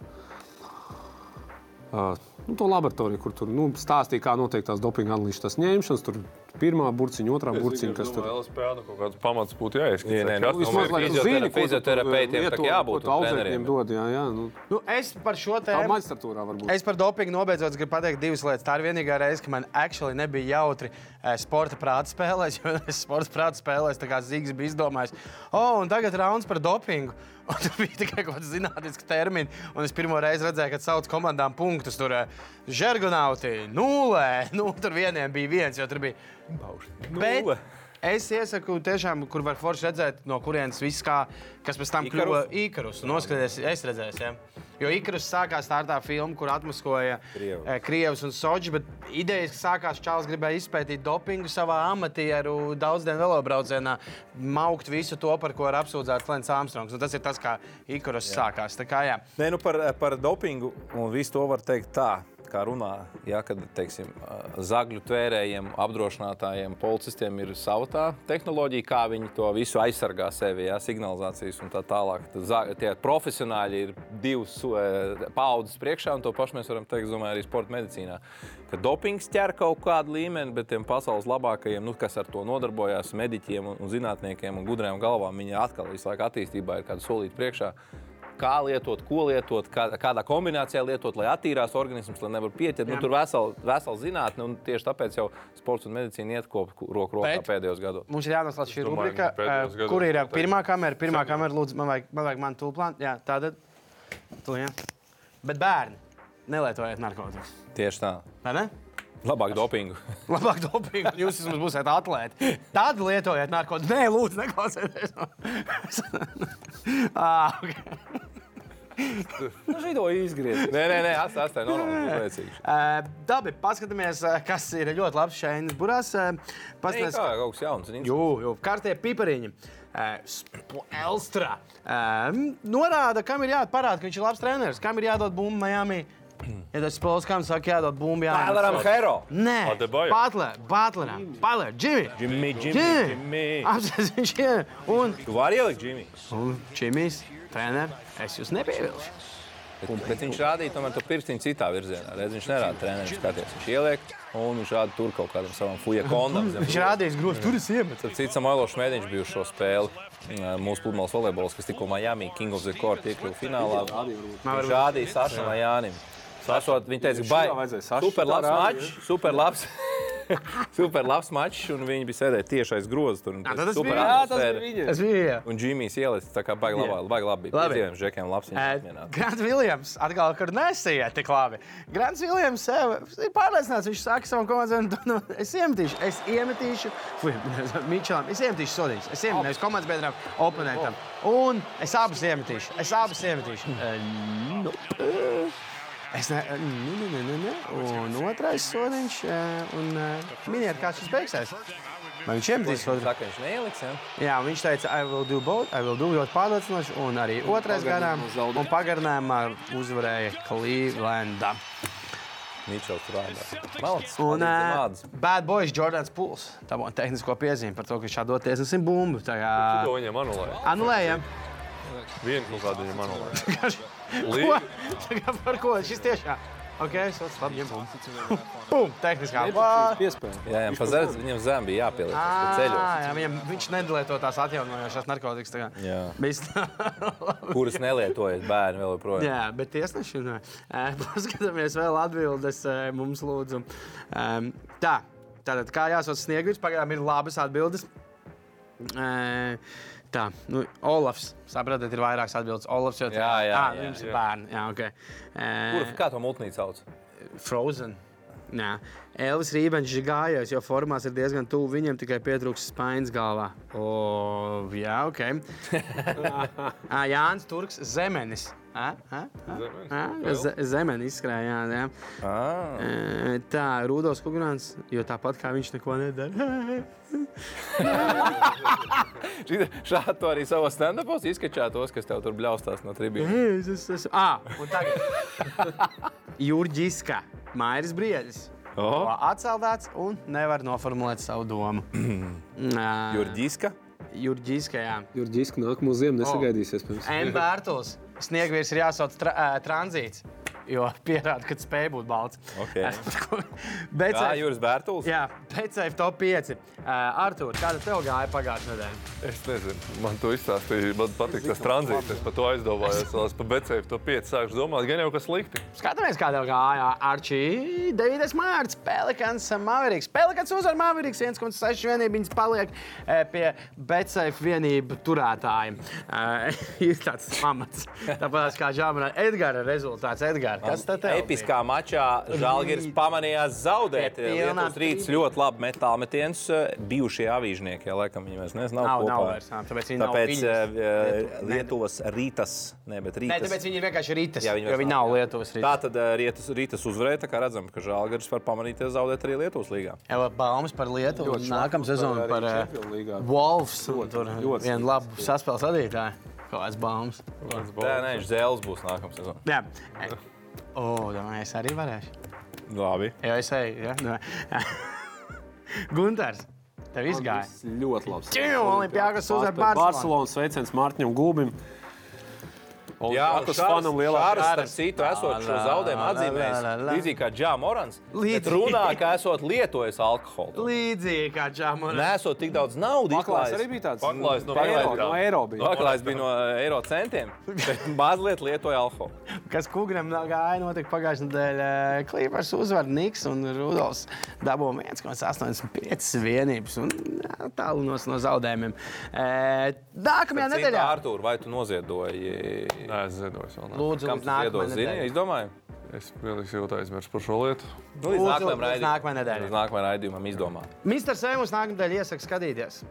Uh, nu, to laboratoriju, kur tur nu, stāstīja, kā notiek tās dopinga analīzes ņemšanas. Tur pirmā burciņa, otrā burciņa, kas tur LSPA nu, kaut kāds pamats būtu jāieskicē. Jā, nē, nu, vismaz lai tu zini, fizioterapeitiem tā jābūt, treneriem. dod. Jā, jā, nu, nu, es par šo tēmu. maģistratūrā varbūt. Es par dopingu nobeidzot gribu pateikt divas lietas. Tā ir vienīgā reize, kad man actually nebija jautri eh, sporta prāta spēlēs, jo es sporta prāta spēlēs, tā kā Zīgs bija izdomājis, oh, un tagad rauns par dopingu. Un tur bija tikai kaut kāds zinātnisks termins, un es pirmo reizi redzēju, kad sauc komandām punktus. Tur eh, žergonauti, nulē, nu, tur vieniem bija viens, jo tur bija. Bet Nulle. es iesaku, tiešām, kur var forši redzēt, no kurienes viss, kā, kas pēc tam kļuva īkarus. Noskaties, es redzēju, ja? jo īkarus sākās tā ar tā filmu, kur atmaskoja Krievu. eh, Krievs un Soģis, bet idejas, ka sākās Čāls gribēja izpētīt dopingu savā amatieru daudzdienu velobraucienā, maukt visu to, par ko ir apsūdzēts Lens Armstrongs. Un tas ir tas, kā īkarus sākās. Tā kā, jā. Nē, nu par, par dopingu un visu to var teikt tā. Kā runā, ja, kad teiksim, zagļu tvērējiem, apdrošinātājiem, policistiem ir sava tā tehnoloģija, kā viņi to visu aizsargā sevi, ja, signalizācijas un tā tālāk. Tad Tie profesionāļi ir divas paudzes priekšā, un to pašu mēs varam teikt, domāju, arī sporta medicīnā. Ka dopings ķer kaut kādu līmeni, bet tiem pasaules labākajiem, nu, kas ar to nodarbojās, mediķiem un, un zinātniekiem un gudriem galvām, viņi atkal visu laiku attīstībā ir kāda solīta priekšā kā lietot, ko lietot, kā, kādā kombinācijā lietot, lai attīrās organisms, lai nevar pieķert. Nu, tur vesela vesel zinātne, un tieši tāpēc jau sports un medicīna iet kopā roku rokā pēdējos gados. Mums ir jānoslēdz šī rubrika, eh, kur ir eh, pirmā kamera. Pirmā kamera, lūdzu, man vajag, man vajag man tūlplānu. Jā, tāda. Tu, jā. Bet bērni, nelietojiet narkotikas. Tieši tā. Vai ne? Labāk dopingu. Labāk dopingu, jūs vismaz būsiet atlēti. Tad lietojiet narkotikas. Nē, lūdzu, neklausieties. ah, okay. nu, Žido izgriezt. Nē, nē, nē atstāj, atstāj, normāli, būs priecīgs. uh, dabi, paskatāmies, uh, kas ir ļoti labs šeit burās. Nē, paskatāmies, kā kaut kas jauns. un Jū, jū, kārtie pipariņi. Elstra norāda, kam ir jāparāda, ka viņš ir labs treneris, kam ir jādod bumbu Miami Ja tas Polskam saka, jādod bumbu, jā. Baileram Hero. Nē, Adebayo. Butler, Butleram, Butler, Jimmy. Jimmy, Jimmy, Jimmy. Jimmy. Apsveic, viņš ir. Un, Tu vari ielikt Jimmy. un Jimmy's, trener, es jūs nepievilšu. Bet, bet viņš rādīja tomēr to pirkstiņu citā virzienā. Redz, viņš nerāda treniņu skaties. Viņš ieliek un viņš rāda tur kaut kādam savam fuja kondam. zem Viņš rādījis grūti, tur iemetu. Starp citu, Samuēlos Šmētiņš bija uz šo spēli. Mūsu pludmales volejbols, kas tikko Miami King of the Court iekļuva finālā. Viņš rādīja Sašam Jānim. Sašot, viņa teica, ka vajadzēja Sašu super labs šitā rādīt, mačs, super labs. super labs mačs, un viņi bija sēdējuši tieši aiz grozas. Tur super bija- Jā, tas atmosfēra. bija viņa. Tas bija. jā. Un Džimijs ielicis tā kā baigi labi. Baigi labi. Labi. Piedzīvojums Džekiem labs. Apmierināts. Grants Viljams atkal, kur nesēja tik labi. Grants Viljams eh, ir pārliecināts, viņš saka savam komandai, nu, es iemetīšu, es iemetīšu, fui, Mičelam, es iemetīšu sodīšu, es iemetīšu komandas biedram, oponentam. Un es abus iemetīšu, es abus iemetīšu. Eh, nu, eh, Es ne, ne, ne, ne, ne. Un otrais sodiņš, eh, un eh, miniet, kā šis beigsies. Vai viņš iemetīs sodiņu? Saka, viņš neieliks. Ja? Jā, viņš teica, I will do both, I will do ļoti pārliecinoši, un arī otrais garām. Un pagarinājumā uzvarēja Clevelanda. Mičels tur rādā. Malts. Un uh. Bad Boys Jordans Pools. Tā būtu tehnisko piezīme par to, ka viņš šādi doties uz simt bumbu. Tā kā To viņam anulēja. anulējam. Vienu kaut kādu viņam anulēja. Ko? Tā kā par ko? Šis tiešām. Ok, sots, labi, bumbu. Bum, tehniskā. Vā! Piespēja. Jā, jā pazards, viņam zem bija jāpieliek. Jā, viņam, viņš nedalīto tās atjaunojošās narkotikas. tā. Jā. Viss. Kuras nelietojas bērni vēl joprojām. Jā, bet tiesneši. Paskatāmies vēl atbildes mums, lūdzu. Tā, tātad kā jāsauc sniegums, pagaidām ir labas atbildes. Tā, nu, Olafs. Saprotat, ir vairākas atbildes. Olafs jau Viņš ir bērns. Jā, ok. Kur, Ē, kā to multnīcu sauc? Frozen. Nē, Elvis Rībens ir gājējis, jo formās ir diezgan tuvu viņam, tikai pietrūks spaiņas galvā. O, jā, ok. Ā, Jānis Turks Zemenis. Ā, ā, ā, Ze- Zemenis izskrēja, jā, jā. Ah. Ē, Tā, Rudolf Kungrāns, jo tāpat kā viņš neko nedara. Šādi to arī savos stand-upos izskačā tos, kas tev tur bļaustās no tribīnes. Es esmu. Es, ah, un tagad. Jurģiska, Mairis Briedis. Oh. Atceldāts un nevar noformulēt savu domu. Ā, Jurģiska. Jurģiska, jā. Jurģiski nākamo ziemu nesagaidīsies. pirms. M. Bērtls. Sniegvīrs ir jāsauc tra tranzīts, jo pierāda, ka spēja būt balts. Ok. Bet, Jā, Juris Bērtuls. jā, tam top 5. Artur, kāda tev gāja pagājušajā nedēļā? Es nezinu, man to izstāstīja. Man patīk tas tranzīts. Es par to aizdomājos. Es par Becēju to pieci sāku domāt. Gan jau kas slikti. Skatāmies, kā tev gāja. Arčī, 9. mārciņa, Pelikans, Mavericks. Pelikans uzvar Mavericks 1,6 vienību. Viņas paliek eh, pie Betsafe vienību turētājiem. Uh, ir tāds pamats. Tāpat kā Žāmana Edgara rezultāts. Edgars, kas tad bija? Episkā mačā Žalgiris pamanījās zaudēt. Lietuvas rīts ļoti labi metāla metiens. Bijušie avīžnieki, ja laikam viņi vairs nezina, nav, Nav, nav vairs, tāpēc viņi nav tāpēc viņas. eh, Lietu- Lietuvas rītas, ne, bet Nē, rītas. tāpēc viņi ir vienkārši rītas. Jā, viņi jo viņi nav, nav. Lietuvas Tā rītas. tad eh, rītas, rītas uzvarēja, tā kā redzam, ka Žalgiris var pamanīties zaudēt arī Lietuvas līgā. Jau baumas par Lietuvu. Ļoti Nākamā sezona par eh, un Tur ļoti vienu labu saspēles vadītāju. Kāds baumas? Tā nē, Zēles būs nākamā sezona. O, domāju, es arī varēšu. Labi. Jā, es eju. Ja? Gunārs, tev izgāja. Ļoti labi. Čiu, Olimpiakos uzvar Barcelonu. Barcelonas sveiciens Mārtiņam Gulbim. Jā, Olimpiakos fanam lielākais. Starp citu, esot šo zaudējumu atzīmējis, līdzīgi kā Džā Morans, bet Līdzīgi. runā, ka esot lietojis alkoholu. Līdzīgi kā Čāmona. Nesot tik daudz naudas. Paklājs arī bija tāds. Paklājs no eiro, no eiro bija. Paklājs bija no eiro centiem, bet mazliet lietoja alkoholu. Kas Kugram nā- gāja, notika pagājušajā nedēļā. Klīpers uzvar Niks un Rudolfs dabūja 1,85 vienības un jā, tālu no, zaudējumiem. E, nākamajā nedēļā. Artur, vai tu noziedoji? Nē, es ziedoju. Lūdzu, ziedoji? nākamajai Zini, nedēļai. es domāju. Es pilnīgi jūtu aizmirsu par šo lietu. Nu, līdz Lūdzu, nākamajam raidījumam. nākamajam raidījumam izdomā. Mr. Sēmus nākamā nedēļa iesaka skatīties.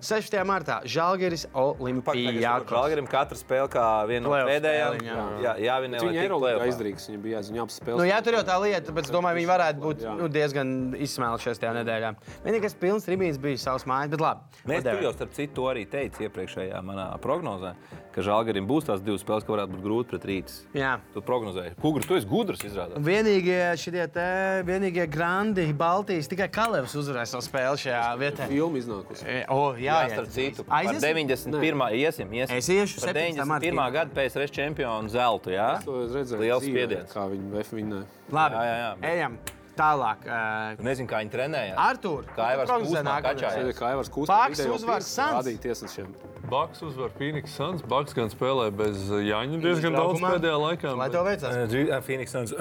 16. martā Žalgiris Olimpijākos. Žalgirim katra spēle kā viena no pēdējām. jā. Jā, jā viņa nevar Eiropā tikt izdrīkst. Viņa bija jāziņā apspēlēt. Nu, jā, tur jau tā lieta, bet es domāju, viņi varētu būt Jā. nu, diezgan izsmēlušies tajā nedēļā. Vienīgais pilns tribīns bija savs mājas, bet labi. Mēs tur jau starp citu arī teicu iepriekšējā manā prognozē. ka Žalgarim būs tās divas spēles, ka varētu būt grūti pret rītas. Jā. Tu prognozēji. Kugri, tu esi gudrs, izrādās. Vienīgie šie te, vienīgie grandi Baltijas, tikai Kalevs uzvarēs savu spēli šajā vietā. Filma iznākusi. E, O, jā, Jā, starp citu, par Aiziesim? 91. iesim, iesim. Es iešu par 17. martā. 91. gada PSRS čempionu zeltu. Jā, To es redzēju. Liels spiediens. Kā viņi F vinnēja. Labi, Jā, jā, jā. ejam tālāk. Uh, Tu nezini, kā viņi trenējās. Artur, Kā Aivars prognozē Kūsmā kačājās. Kā Aivars Kūsmā. Baks vidējo uzvar tiesnešiem. Baks uzvar Phoenix Suns. Baks gan spēlē bez Jāņa diezgan daudz pēdējā laikā. Lai tev veicās. Phoenix Suns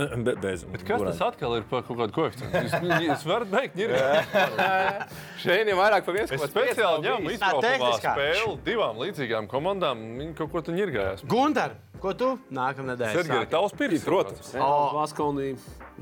bez. Bet kas tas atkal ir par kaut kādu koeficientu? Jūs, jūs varat beigt, ir. Šeit ir vairāk par viens. Es speciāli ņēmu izbraukumā tehniskā. spēli divām līdzīgām komandām. Viņi kaut ko tur ņirgājās. Gunter, ko tu nākamā nedēļa? Sergei, tavs pirks, Protams. O. Baskonī.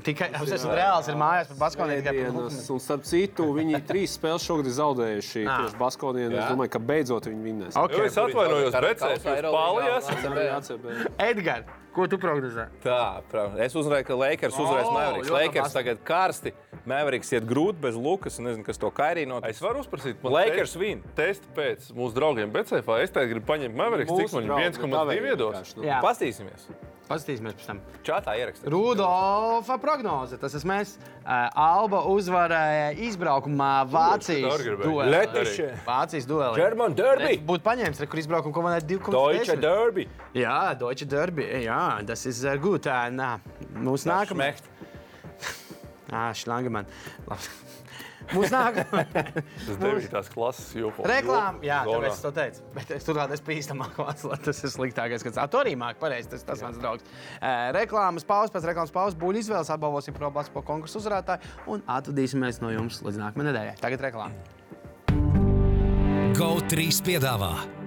Tikai es esmu reāls, ir mājās par Baskoniju. un starp citu, viņi trīs spēles šogad ir zaudējuši. Tieši Baskonī. Es Jā. domāju, ka beidzot viņi vinnēs. Jo Okay. es atvainojos, bet es. ACB. Edgars, ko tu prognozē? Tā, prā- es uzvarēju, ka Lakers uzvarēs O, Mavericks. Lakers tagad karsti. Mavericks iet grūti bez Lukas. un Nezinu, kas to kairīno. Es varu uzprasīt, man Lakers test- win. Testi pēc mūsu draugiem Becefā. Es tagad gribu paņemt Mavericks, cik man 1,2 iedos. Jā. Pastīsimies. Paskatīsimies pēc tam. Čatā ierakstīt. Rudolfa prognoze. Tas esmu mēs. Alba uzvarēja izbraukumā Vācijas duelī. Vācijas duelī. German Derby. Būtu paņēmis, re, kur izbraukuma komandai Deutsche 2,5. Derby. Jā, Deutsche Derby. Jā, tas ir nā, mūsu. Schmeckt. Ah, Šlangeman. Labi. Mūsu nākamā. Tas 9. klases joku. Reklāma, jā, tāpēc es to teicu. Bet es turklāt es pīstamāk vācu, tas ir sliktākais, kas tu arī māki pareizi, tas, tas mans draugs. Reklāmas pauzes, pēc reklāmas pauzes buļļu izvēles apbalvosim pro basketbola konkursu uzvarētāju un atvadīsimies no jums līdz nākamajai nedēļai. Tagad reklāma. GO3 piedāvā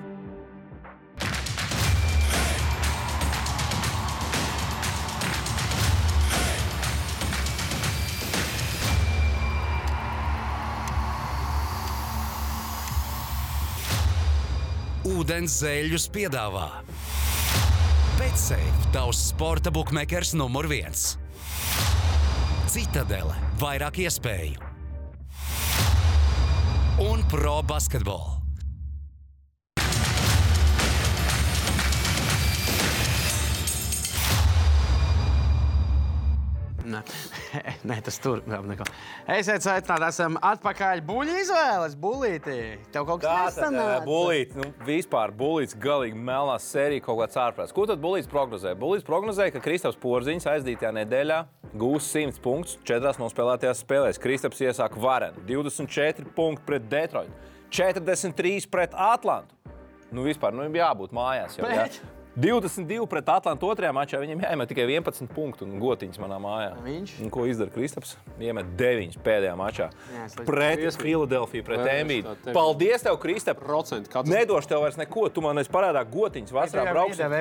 Ūdens zēļus piedāvā Betsafe, tavs sporta buklets numur viens. Citadele, vairāk iespēju un pro basketbolu. Nē, Nē tas tur vēl neko. Esiet sveicināti, esam atpakaļ buļļu izvēles, buļļītī. Tev kaut kas Tā tad nesanāca? bulīts, nu, vispār bulīts, galīgi melnā sērija, kaut kāds ārprāts. Ko tad bulīts prognozē? Bulīts prognozē, ka Kristaps Porziņš aizdītajā nedēļā gūs 100 punktus četrās nospēlētajās spēlēs. Kristaps iesāk varenu 24 punktu pret Detroitu, 43 pret Atlantu. Nu, vispār, nu, jābūt mājās. Jau, jā. Bet? 22 pret Atlantu otrajā mačā. Viņam jāiemet tikai 11 punktu un gotiņas manā mājā. Viņš? Un ko izdara Kristaps? Iemet 9 pēdējā mačā. Jā, Pret. Filadelfiju, pret tev- Paldies, tev, Kristap! Katrs Nedošu tev vairs neko. Tu man esi parādā gotiņas vasarā. Brauksim.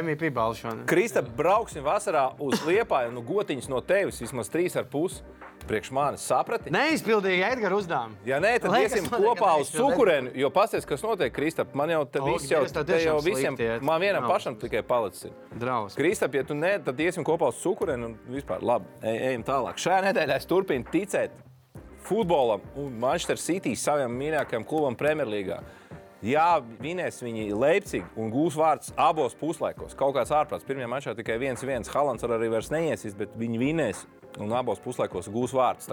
Kristap, brauksim vasarā uz Liepāju. Nu, gotiņas no tevis vismaz 3,5 priekš manis. Saprati? Neizpildīja Edgara uzdevumu. Ja nē, tad Liekas, iesim kopā uz sukurēnu. Jo pasties, kas notiek, Kristap, man jau O, viss jau, te jau visiem, iet. man vienam Nav. pašam tikai palicis. Draus. Kristap, ja tu ne, tad iesim kopā uz sukurēnu un vispār labi. Ej, ejam tālāk. Šajā nedēļā es turpinu ticēt futbolam un Manchester City saviem mīļākajam klubam Premjerlīgā. Jā, vinēs viņi Leipzig un gūs vārdus abos puslaikos. Kaut kāds ārprāts. Pirmajā mačā tikai viens, viens Halants ar arī vairs neiesīs, bet viņi vinēs un abos puslaikos gūs vārdus.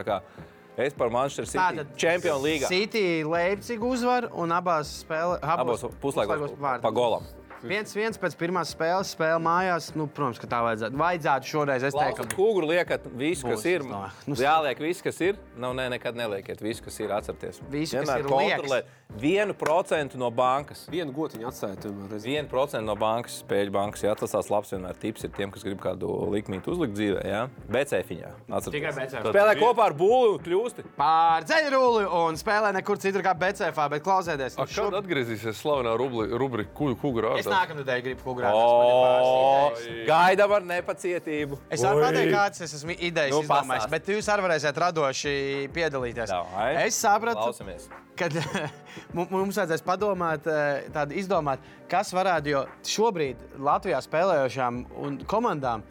Es par Manchester City Champions League. City Leipzig uzvar un abās spēlēs. Abos puslaikos pa golam. Viens, viens pēc pirmās spēles, spēle mājās. Nu, protams, ka tā vajadzētu. Vajadzētu šoreiz, es teiktu, Lausat kūguru liekat visu, kas Būs, ir. no. Nu, Jāliek viss, kas ir. Nav, nē, nekad neliekiet visu, kas ir. Atcerieties. Visu, kas Vienmēr ir kontrolēt vienu procentu no bankas. vienu gotiņu atstājot. tomēr reiz. 1% no bankas, spēļu bankas. Jā, tas tās labs vienmēr tips ir tiem, kas grib kādu likmītu uzlikt dzīvē. Jā, BCFiņā. Tikai BCF. Spēlē kopā ar būlu un kļūsti. Pār ceļruli un spēlē nekur citur kā BCF, bet klausieties, A, Kad atgriezīsies slavenā rubli- rubrika Kuģu kuģu Es rādā? nākamnedēļ gribu O, kukurēt. Gaidām ar nepacietību. Es varu pateikt, kāds es esmu idejas Nu, izdomājis, bet jūs arī varēsiet radoši piedalīties. Davai. Es sapratu, Klausamies. ka mu- mums vajadzēs padomāt, eh, tādu izdomāt, kas varētu, jo šobrīd Latvijā spēlējošām un komandām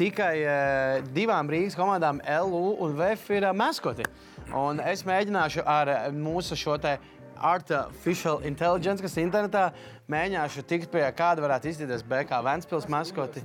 tikai eh, divām Rīgas komandām, LU un VF, ir eh, maskoti. Un es mēģināšu ar mūsu šo te. Artificial intelligence, kas internetā mēģināšu tikt pie kāda varētu izskatīties BK Vēnspils maskoti.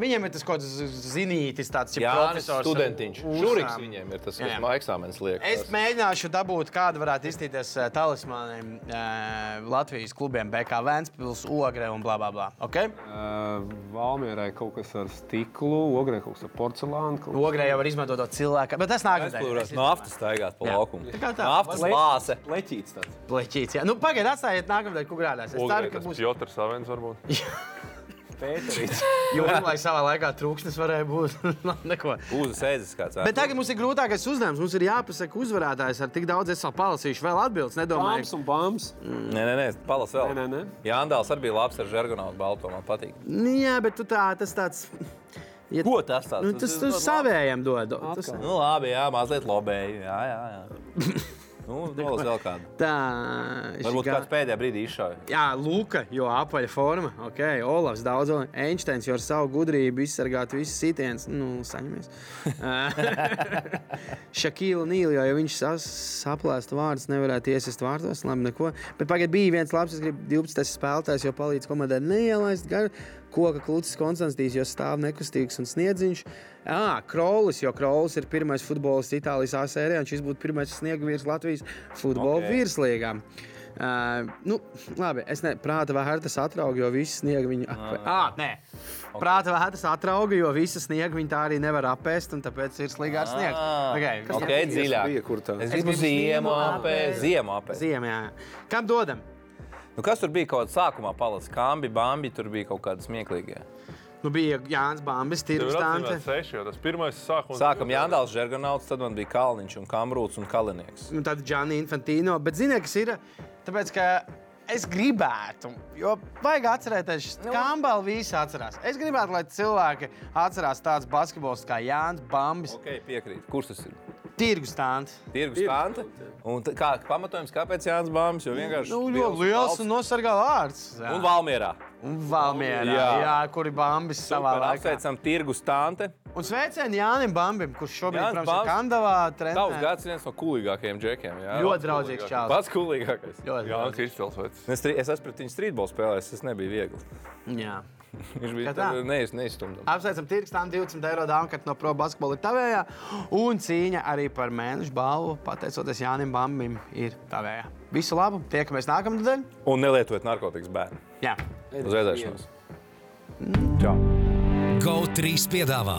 Viņiem ir tas kaut kāds zinītis, tāds Jā, profesors. studentiņš. Šuriks viņiem ir tas, kas man eksāmenis liek. Es mēģināšu dabūt, kāda varētu izskatīties uh, talismaniem uh, Latvijas klubiem, BK Vēnspils, Ogre un bla bla bla. Okay? Uh, Valmierai kaut kas ar stiklu, ogrē kaut kas ar porcelānu. kas- Ogre jau var izmantot to cilvēku, bet tas nāk Aizplūrās naftas staigāt pa laukumu. Tā kā tā. Naftas Le- lāse. Pleķīts tāds. Pleķīts. jā. Nu, Pagaidiet, atstājiet nākamā gada grādās. Es ceru, ka būs. Piotrs Savens varbūt. Pēterīts. Jo, lai savā laikā trūksnis varēja būt. Neko. Uzas ēzis kāds. Bet tagad mums ir grūtākais uzdevums. Mums ir jāpasaka uzvarētājs ar tik daudz. Es vēl palasīšu, vēl atbildēs. Bāms Nedomāju, un bāms. Nē, nē, nē, palas vēl. Nē, nē, nē. Jāndāls arī bija labs ar žargonālu balto. Man patīk. Nu, jā, bet tu tā, tas tāds. Ja, Ko tas tāds? nu, tas tas savējiem dod. Tas, Nu, labi, jā, mazliet lobēju. Jā, jā, jā. Nu, nolas vēl kādu. tā. Varbūt šī kāds pēdējā brīdī izšauja. Jā, Luka, jo apaļa forma. Ok, Olafs daudz, Einsteins jau ar savu gudrību izsargāt visus sitienus. Nu, saņemies. Šakīla Nīla, jo ja viņš saplēst vārdus, nevarētu iesist vārdos. Labi, neko. Bet pagaid bija viens labs, es gribu 12 spēlētājs, jo palīdz komandai neielaist garu. Koka klūcis Konstantīs, jo stāv nekustīgs un sniedziņš. Jā, Krolis, jo Krolis ir pirmais futbolists Itālijas A sērijā, un šis būtu pirmais sniegvīrs Latvijas futbola Ok. okay. virslīgā. Uh, nu, labi, es ne prāta vērtas atraugu, jo visi sniega viņu apēst. Ah, nē, prāta vērtas atraugu, jo visi sniega viņu tā arī nevar apēst, un tāpēc ir sligā sniegs. Okay, kas Ok, dziļāk. bija, kur tā? Es gribu ziemu apēst. Ziemu apēst. Ziemē, jā. Kam dodam? Nu, kas tur bija kaut kādā sākumā palicis? Kambi, bambi, tur bija kaut kādas smieklīgas. Nu, bija Jānis ir Tante. atzīmēts seši, jo tas pirmais sākums. Sākam Jāndāls, Žerganauts, tad man bija Kalniņš un Kamrūts un Kalinieks. Un tad Džani Infantino. Bet ziniet, kas ir? Tāpēc, ka es gribētu, jo vajag atcerēties, ka Kambala visi atcerās. Es gribētu, lai cilvēki atcerās tādus basketbolus kā Jānis Bambis, Ok, piekrīt. Kurš tas ir? Tirgus Tante. Tirgus tante. Un t- kā pamatojums, kāpēc Jānis Bāms? Jo vienkārši Nu, ļoti liels balts. un nosargā vārds. Jā. Un Valmierā. Un Valmierā, jā. Jā. jā, kur ir Bambis savā laikā. apsveicam Tirgus tante. Un sveicieni Jānim Bambim, kurš šobrīd, Jānis protams, ir. Kandavā Tavs gads viens no coolākajiem džekiem. Jā, Ļoti draudzīgs čāls. Pats coolākais. Jā, vecs. Es, tri- es esmu pret viņu streetbolu spēlējis, tas nebija viegli. Jā. Viņš bija Kā tā? neiz, neizstumdams. Apsveicam, Tirgus, tā 20 eiro dāvana no Pro Basketbola ir tavējā. Un cīņa arī par mēnešu balvu, pateicoties Jānim Bambim, ir tavējā. Visu labu, tiekamies nākamā nedēļa. Un nelietojiet narkotikas bērnu. Jā. Uz redzēšanos. Čau! GO3 piedāvā